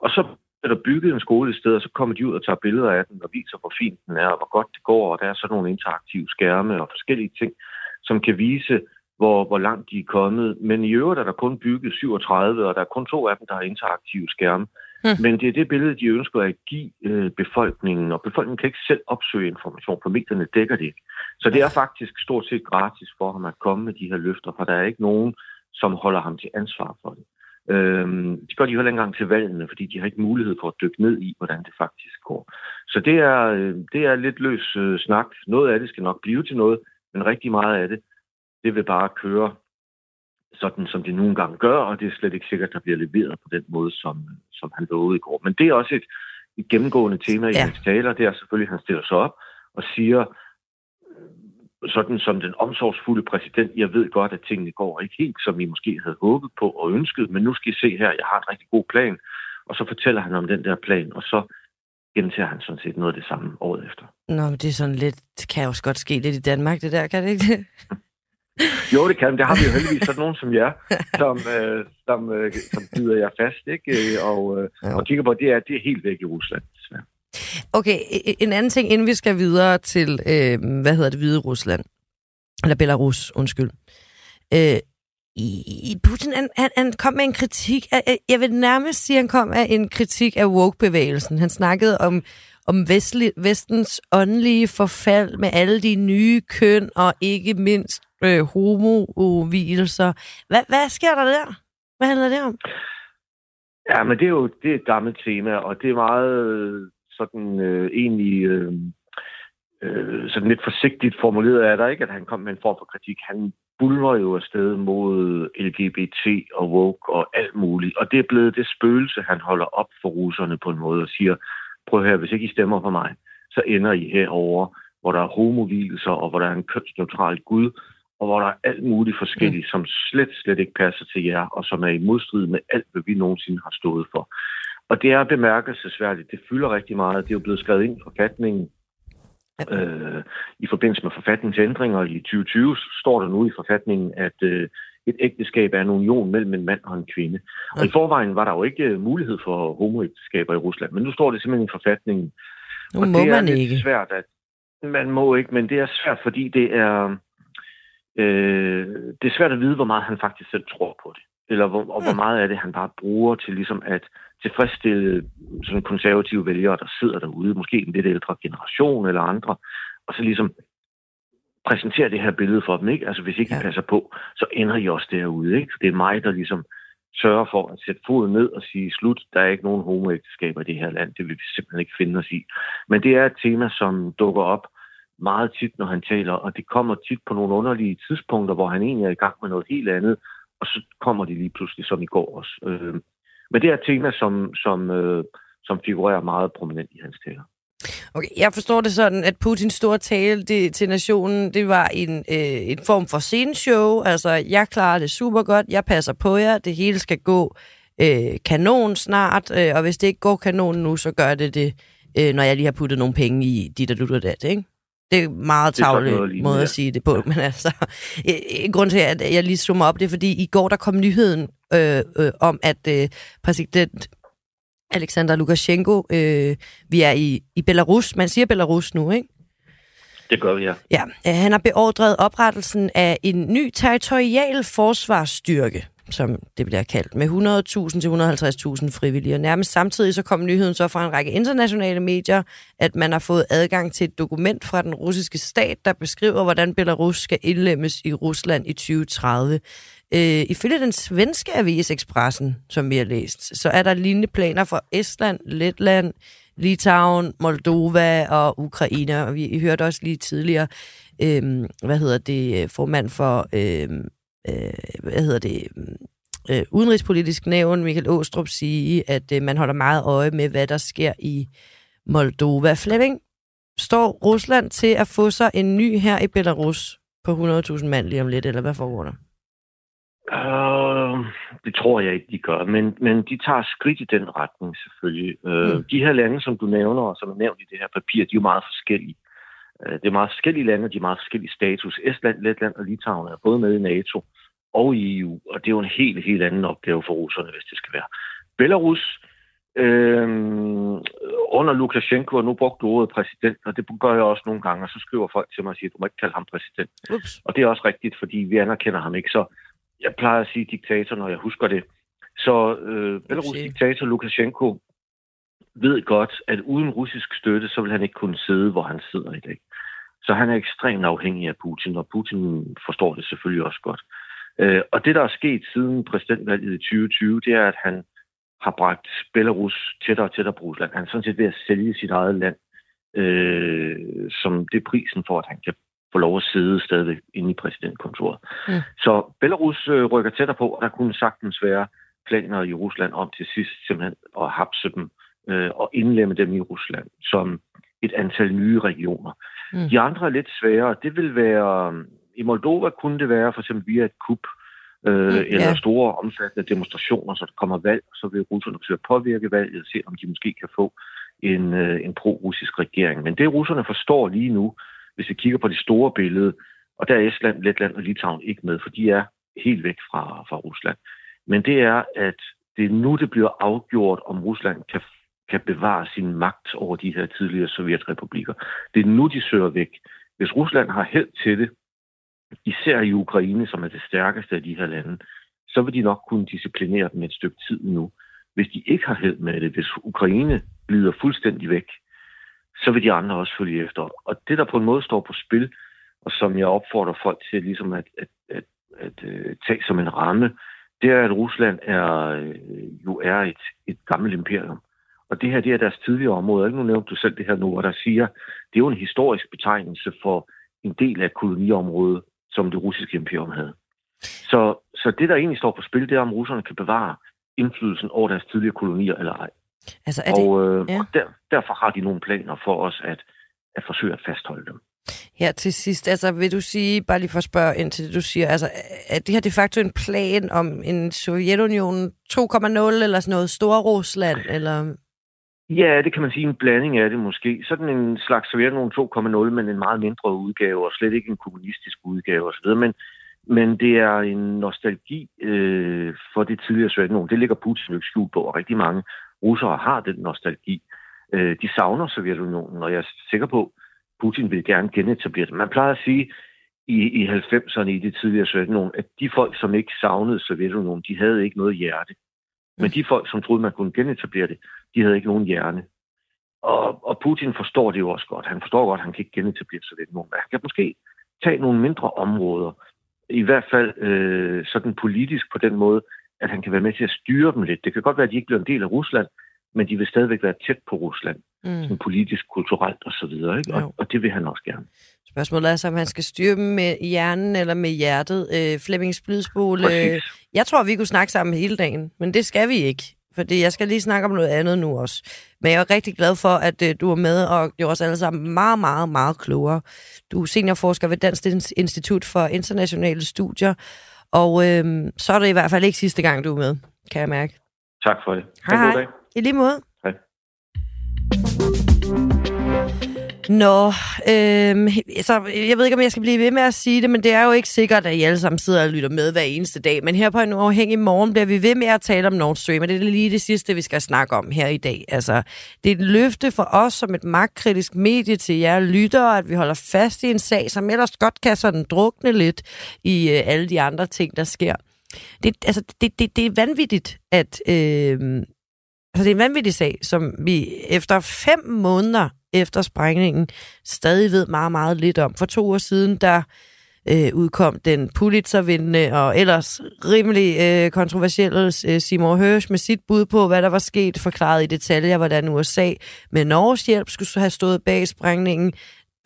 Og så er der bygget en skole et sted, og så kommer de ud og tager billeder af den og viser, hvor fint den er, og hvor godt det går. Og der er så nogle interaktive skærme og forskellige ting, som kan vise, hvor, hvor langt de er kommet. Men i øvrigt er der kun bygget 37, og der er kun to af dem, der har interaktive skærme. Mm. Men det er det billede, de ønsker at give øh, befolkningen, og befolkningen kan ikke selv opsøge information, for medierne dækker det ikke. Så det er faktisk stort set gratis for ham at komme med de her løfter, for der er ikke nogen, som holder ham til ansvar for det. Øhm, de gør de heller ikke engang til valgene, fordi de har ikke mulighed for at dykke ned i, hvordan det faktisk går. Så det er, øh, det er lidt løs øh, snak. Noget af det skal nok blive til noget, men rigtig meget af det, det vil bare køre sådan, som det nogle gange gør, og det er slet ikke sikkert, at der bliver leveret på den måde, som, som han lovede i går. Men det er også et, et gennemgående tema i ja. hans taler, det er selvfølgelig, at han stiller sig op og siger, sådan som den omsorgsfulde præsident, jeg ved godt, at tingene går ikke helt, som I måske havde håbet på og ønsket, men nu skal I se her, jeg har en rigtig god plan. Og så fortæller han om den der plan, og så gentager han sådan set noget af det samme året efter. Nå, men det er sådan lidt, det kan også godt ske lidt i Danmark, det der, kan det ikke? Jo, det kan. Det har vi jo heldigvis sådan nogen som jer, som, øh, som, øh, som bider jer fast, ikke? Og, øh, og kigger på, det er, det er helt væk i Rusland, desværre. Okay, en anden ting, inden vi skal videre til, øh, hvad hedder det, Hvide Rusland, eller Belarus, undskyld. Øh, i, Putin, han, han, han kom med en kritik, af, jeg vil nærmest sige, han kom med en kritik af woke-bevægelsen. Han snakkede om, om vestlig, vestens åndelige forfald med alle de nye køn, og ikke mindst øh, homovielser. Hvad, hvad sker der der? Hvad handler det om? Ja, men det er jo det er et gammelt tema, og det er meget øh, sådan øh, egentlig øh, øh, sådan lidt forsigtigt formuleret er der ikke, at han kom med en form for kritik. Han bulver jo afsted mod LGBT og woke og alt muligt. Og det er blevet det spøgelse, han holder op for russerne på en måde og siger, prøv her, hvis ikke I stemmer for mig, så ender I herover, hvor der er homovilser og hvor der er en kønsneutral Gud, og hvor der er alt muligt forskelligt, mm. som slet, slet ikke passer til jer, og som er i modstrid med alt, hvad vi nogensinde har stået for. Og det er bemærkelsesværdigt. Det fylder rigtig meget. Det er jo blevet skrevet ind i forfatningen. Øh, I forbindelse med forfatningsændringer i 2020 står der nu i forfatningen, at øh, et ægteskab er en union mellem en mand og en kvinde. Og i forvejen var der jo ikke øh, mulighed for homoægteskaber i Rusland, men nu står det simpelthen i forfatningen. Nu og må det er man ikke. svært at man må ikke, men det er svært, fordi det er øh, det er svært at vide, hvor meget han faktisk selv tror på det. Eller hvor, og hvor meget af det han bare bruger til ligesom at tilfredsstille sådan konservative vælgere, der sidder derude, måske en lidt ældre generation eller andre, og så ligesom præsentere det her billede for dem, ikke? Altså, hvis ikke ja. I passer på, så ender I også derude, ikke? Det er mig, der ligesom sørger for at sætte foden ned og sige, slut, der er ikke nogen homoægteskaber i det her land, det vil vi simpelthen ikke finde os i. Men det er et tema, som dukker op meget tit, når han taler, og det kommer tit på nogle underlige tidspunkter, hvor han egentlig er i gang med noget helt andet, og så kommer de lige pludselig, som i går også. Øh, men det er et tema, som, som, øh, som figurerer meget prominent i hans taler. Okay, jeg forstår det sådan, at Putins store tale det, til nationen, det var en, øh, en form for sceneshow. Altså, jeg klarer det super godt, jeg passer på jer, det hele skal gå øh, kanon snart, øh, og hvis det ikke går kanon nu, så gør det det, øh, når jeg lige har puttet nogle penge i dit og du og dat, ikke? Det er meget tavlig måde at sige det på, ja. men altså, grund til, at jeg lige zoomer op, det er, fordi i går der kom nyheden øh, øh, om, at øh, præsident Alexander Lukashenko, øh, vi er i, i Belarus, man siger Belarus nu, ikke? Det gør vi, ja. Ja, øh, han har beordret oprettelsen af en ny territorial forsvarsstyrke som det bliver kaldt, med 100.000 til 150.000 frivillige. Og nærmest samtidig så kom nyheden så fra en række internationale medier, at man har fået adgang til et dokument fra den russiske stat, der beskriver, hvordan Belarus skal indlemmes i Rusland i 2030. Øh, ifølge den svenske avis Expressen, som vi har læst, så er der lignende planer for Estland, Letland, Litauen, Moldova og Ukraine. Og vi hørte også lige tidligere, øh, hvad hedder det, formand for øh, øh, hvad hedder det, øh, udenrigspolitisk nævn, Michael Åstrup, sige, at øh, man holder meget øje med, hvad der sker i Moldova. Flemming, står Rusland til at få sig en ny her i Belarus på 100.000 mand lige om lidt, eller hvad foregår der? Uh, det tror jeg ikke, de gør, men, men de tager skridt i den retning selvfølgelig. Uh, mm. De her lande, som du nævner, og som er nævnt i det her papir, de er jo meget forskellige. Uh, det er meget forskellige lande, de er meget forskellige status. Estland, Letland og Litauen er både med i NATO og i EU, og det er jo en helt, helt anden opgave for russerne, hvis det skal være. Belarus, øh, under Lukashenko, og nu brugte du ordet præsident, og det gør jeg også nogle gange, og så skriver folk til mig og siger, du må ikke kalde ham præsident. Ups. Og det er også rigtigt, fordi vi anerkender ham ikke. Så jeg plejer at sige diktator, når jeg husker det. Så øh, Belarus diktator Lukashenko ved godt, at uden russisk støtte, så vil han ikke kunne sidde, hvor han sidder i dag. Så han er ekstremt afhængig af Putin, og Putin forstår det selvfølgelig også godt. Øh, og det, der er sket siden præsidentvalget i 2020, det er, at han har bragt Belarus tættere og tættere på Rusland. Han er sådan set ved at sælge sit eget land, øh, som det er prisen for, at han kan få lov at sidde stadigvæk inde i præsidentkontoret. Mm. Så Belarus øh, rykker tættere på, og der kunne sagtens være planer i Rusland om til sidst simpelthen at hapse dem øh, og indlemme dem i Rusland som et antal nye regioner. Mm. De andre er lidt sværere. Det vil være, i Moldova kunne det være for eksempel via et kup, øh, mm, eller yeah. store omfattende demonstrationer, så der kommer valg, så vil russerne forsøge at påvirke valget, se om de måske kan få en, øh, en pro-russisk regering. Men det russerne forstår lige nu, hvis vi kigger på det store billede, og der er Estland, Letland og Litauen ikke med, for de er helt væk fra, fra Rusland. Men det er, at det er nu, det bliver afgjort, om Rusland kan, kan bevare sin magt over de her tidligere sovjetrepublikker. Det er nu, de søger væk. Hvis Rusland har held til det, især i Ukraine, som er det stærkeste af de her lande, så vil de nok kunne disciplinere dem et stykke tid nu. Hvis de ikke har held med det, hvis Ukraine glider fuldstændig væk, så vil de andre også følge efter. Og det, der på en måde står på spil, og som jeg opfordrer folk til ligesom at, at, at, at, at tage som en ramme, det er, at Rusland er, øh, jo er et, et gammelt imperium. Og det her, det er deres tidligere område. Ikke nu nævnte du selv det her nu, og der siger, det er jo en historisk betegnelse for en del af koloniområdet, som det russiske imperium havde. Så, så det, der egentlig står på spil, det er, om russerne kan bevare indflydelsen over deres tidligere kolonier eller ej. Altså, er det... Og, øh, ja. og der, derfor har de nogle planer for os at, at forsøge at fastholde dem. Her til sidst, altså vil du sige, bare lige for at spørge ind til det, du siger, altså er det her de facto en plan om en Sovjetunion 2,0 eller sådan noget, Storrusland, eller... Ja, det kan man sige en blanding af det måske. Sådan en slags Sovjetunion 2,0, men en meget mindre udgave, og slet ikke en kommunistisk udgave osv. Men, men det er en nostalgi øh, for det tidligere Sovjetunion. Det ligger Putin jo ikke skjult på, og rigtig mange russere har den nostalgi. Øh, de savner Sovjetunionen, og jeg er sikker på, Putin vil gerne genetablere det. Man plejer at sige i, i 90'erne i det tidligere Sovjetunionen, at de folk, som ikke savnede Sovjetunionen, de havde ikke noget hjerte. Men de folk, som troede, man kunne genetablere det, de havde ikke nogen hjerne. Og, og Putin forstår det jo også godt. Han forstår godt, at han kan ikke genetablere Sovjetunionen. Han kan måske tage nogle mindre områder, i hvert fald øh, sådan politisk på den måde, at han kan være med til at styre dem lidt. Det kan godt være, at de ikke bliver en del af Rusland, men de vil stadigvæk være tæt på Rusland, mm. sådan politisk, kulturelt osv., ikke? Og, og det vil han også gerne. Spørgsmålet er så, om han skal styre dem med hjernen eller med hjertet. Øh, Flemming Splidsbol, øh, jeg tror, vi kunne snakke sammen hele dagen, men det skal vi ikke. Fordi jeg skal lige snakke om noget andet nu også. Men jeg er rigtig glad for, at øh, du er med og gjorde os alle sammen meget, meget, meget klogere. Du er seniorforsker ved Dansk Institut for Internationale Studier, og øh, så er det i hvert fald ikke sidste gang, du er med, kan jeg mærke. Tak for det. Hej, hej. I lige måde. Hej. Nå, øh, så jeg ved ikke, om jeg skal blive ved med at sige det, men det er jo ikke sikkert, at I alle sammen sidder og lytter med hver eneste dag. Men her på en uafhængig morgen bliver vi ved med at tale om Nord Stream, og det er lige det sidste, vi skal snakke om her i dag. Altså, det er et løfte for os som et magtkritisk medie til jer lyttere, at vi holder fast i en sag, som ellers godt kan sådan drukne lidt i øh, alle de andre ting, der sker. Det, altså, det, det, det er vanvittigt, at... Øh, Altså, det er en vanvittig sag, som vi efter fem måneder efter sprængningen stadig ved meget, meget lidt om. For to år siden, der øh, udkom den Pulitzer-vindende og ellers rimelig øh, kontroversielle øh, Seymour Hersh med sit bud på, hvad der var sket, forklaret i detaljer, hvordan USA med Norges hjælp skulle have stået bag sprængningen.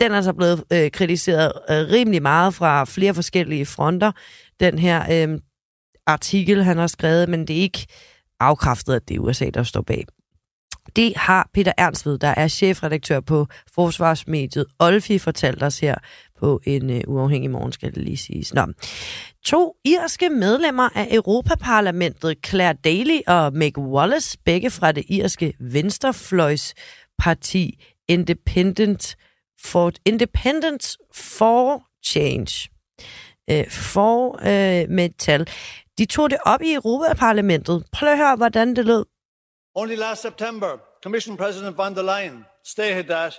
Den er så blevet øh, kritiseret øh, rimelig meget fra flere forskellige fronter, den her øh, artikel, han har skrevet, men det er ikke afkræftet, at det er USA, der står bag. Det har Peter Ernstved, der er chefredaktør på Forsvarsmediet Olfi, fortalt os her på en uh, uafhængig morgen, skal det lige siges. Nå. To irske medlemmer af Europaparlamentet, Claire Daly og Meg Wallace, begge fra det irske venstrefløjsparti Independent for, Independence for Change. Uh, for uh, metal. De tog det op i Europaparlamentet. Prøv at høre, hvordan det lød. Only last September, Commission President von der Leyen stated that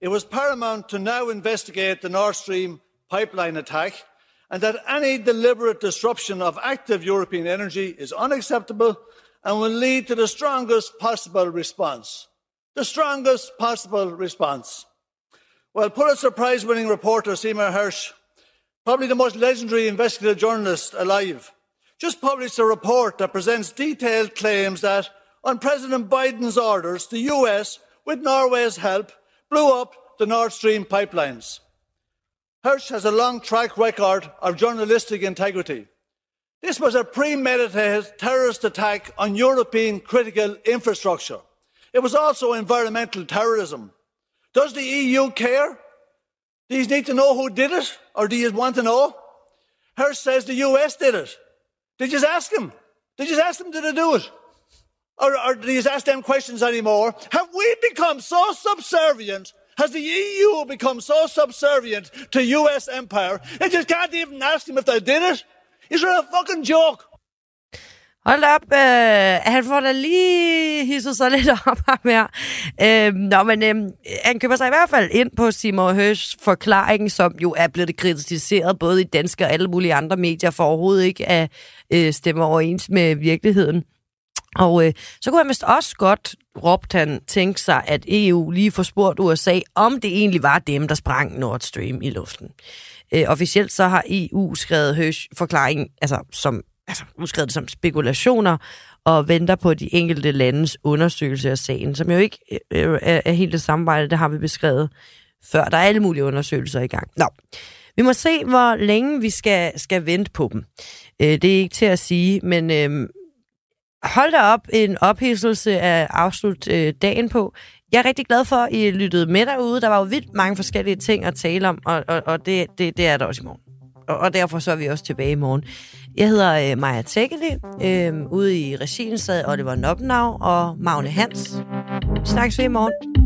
it was paramount to now investigate the Nord Stream pipeline attack and that any deliberate disruption of active European energy is unacceptable and will lead to the strongest possible response. the strongest possible response. Well, Pulitzer Prize winning reporter Seymour Hersh, probably the most legendary investigative journalist alive, just published a report that presents detailed claims that, on President Biden's orders, the US, with Norway's help, blew up the Nord Stream pipelines. Hirsch has a long track record of journalistic integrity. This was a premeditated terrorist attack on European critical infrastructure. It was also environmental terrorism. Does the EU care? Do you need to know who did it? Or do you want to know? Hirsch says the US did it. Did you ask him? Did you ask them did they do it? Or, or did you ask them questions anymore? Have we become so subservient? Has the EU become so subservient to US empire? They just can't even ask them if they did it. Is it a fucking joke? Hold op, øh, han får da lige hisset sig lidt op ham her. Øh, nå, men øh, han køber sig i hvert fald ind på Simon Høs forklaring, som jo er blevet kritiseret både i danske og alle mulige andre medier for overhovedet ikke at øh, stemme overens med virkeligheden. Og øh, så kunne han vist også godt, råbte han, tænke sig, at EU lige får spurgt USA, om det egentlig var dem, der sprang Nord Stream i luften. Øh, officielt så har EU skrevet Høs forklaring, altså som altså, udskrevet det som spekulationer, og venter på de enkelte landes undersøgelse af sagen, som jo ikke øh, øh er, er helt det samarbejde, det har vi beskrevet før. Der er alle mulige undersøgelser i gang. Nå, vi må se, hvor længe vi skal, skal vente på dem. Øh, det er ikke til at sige, men øh, hold da op en ophidselse af afslut øh, dagen på. Jeg er rigtig glad for, at I lyttede med derude. Der var jo vildt mange forskellige ting at tale om, og, og, og det, det, det er der også i morgen. Og, og derfor så er vi også tilbage i morgen. Jeg hedder øh, Maja Tækkeli, øh, ude i regien sad Oliver Noppenau og Magne Hans. Vi snakkes ved i morgen.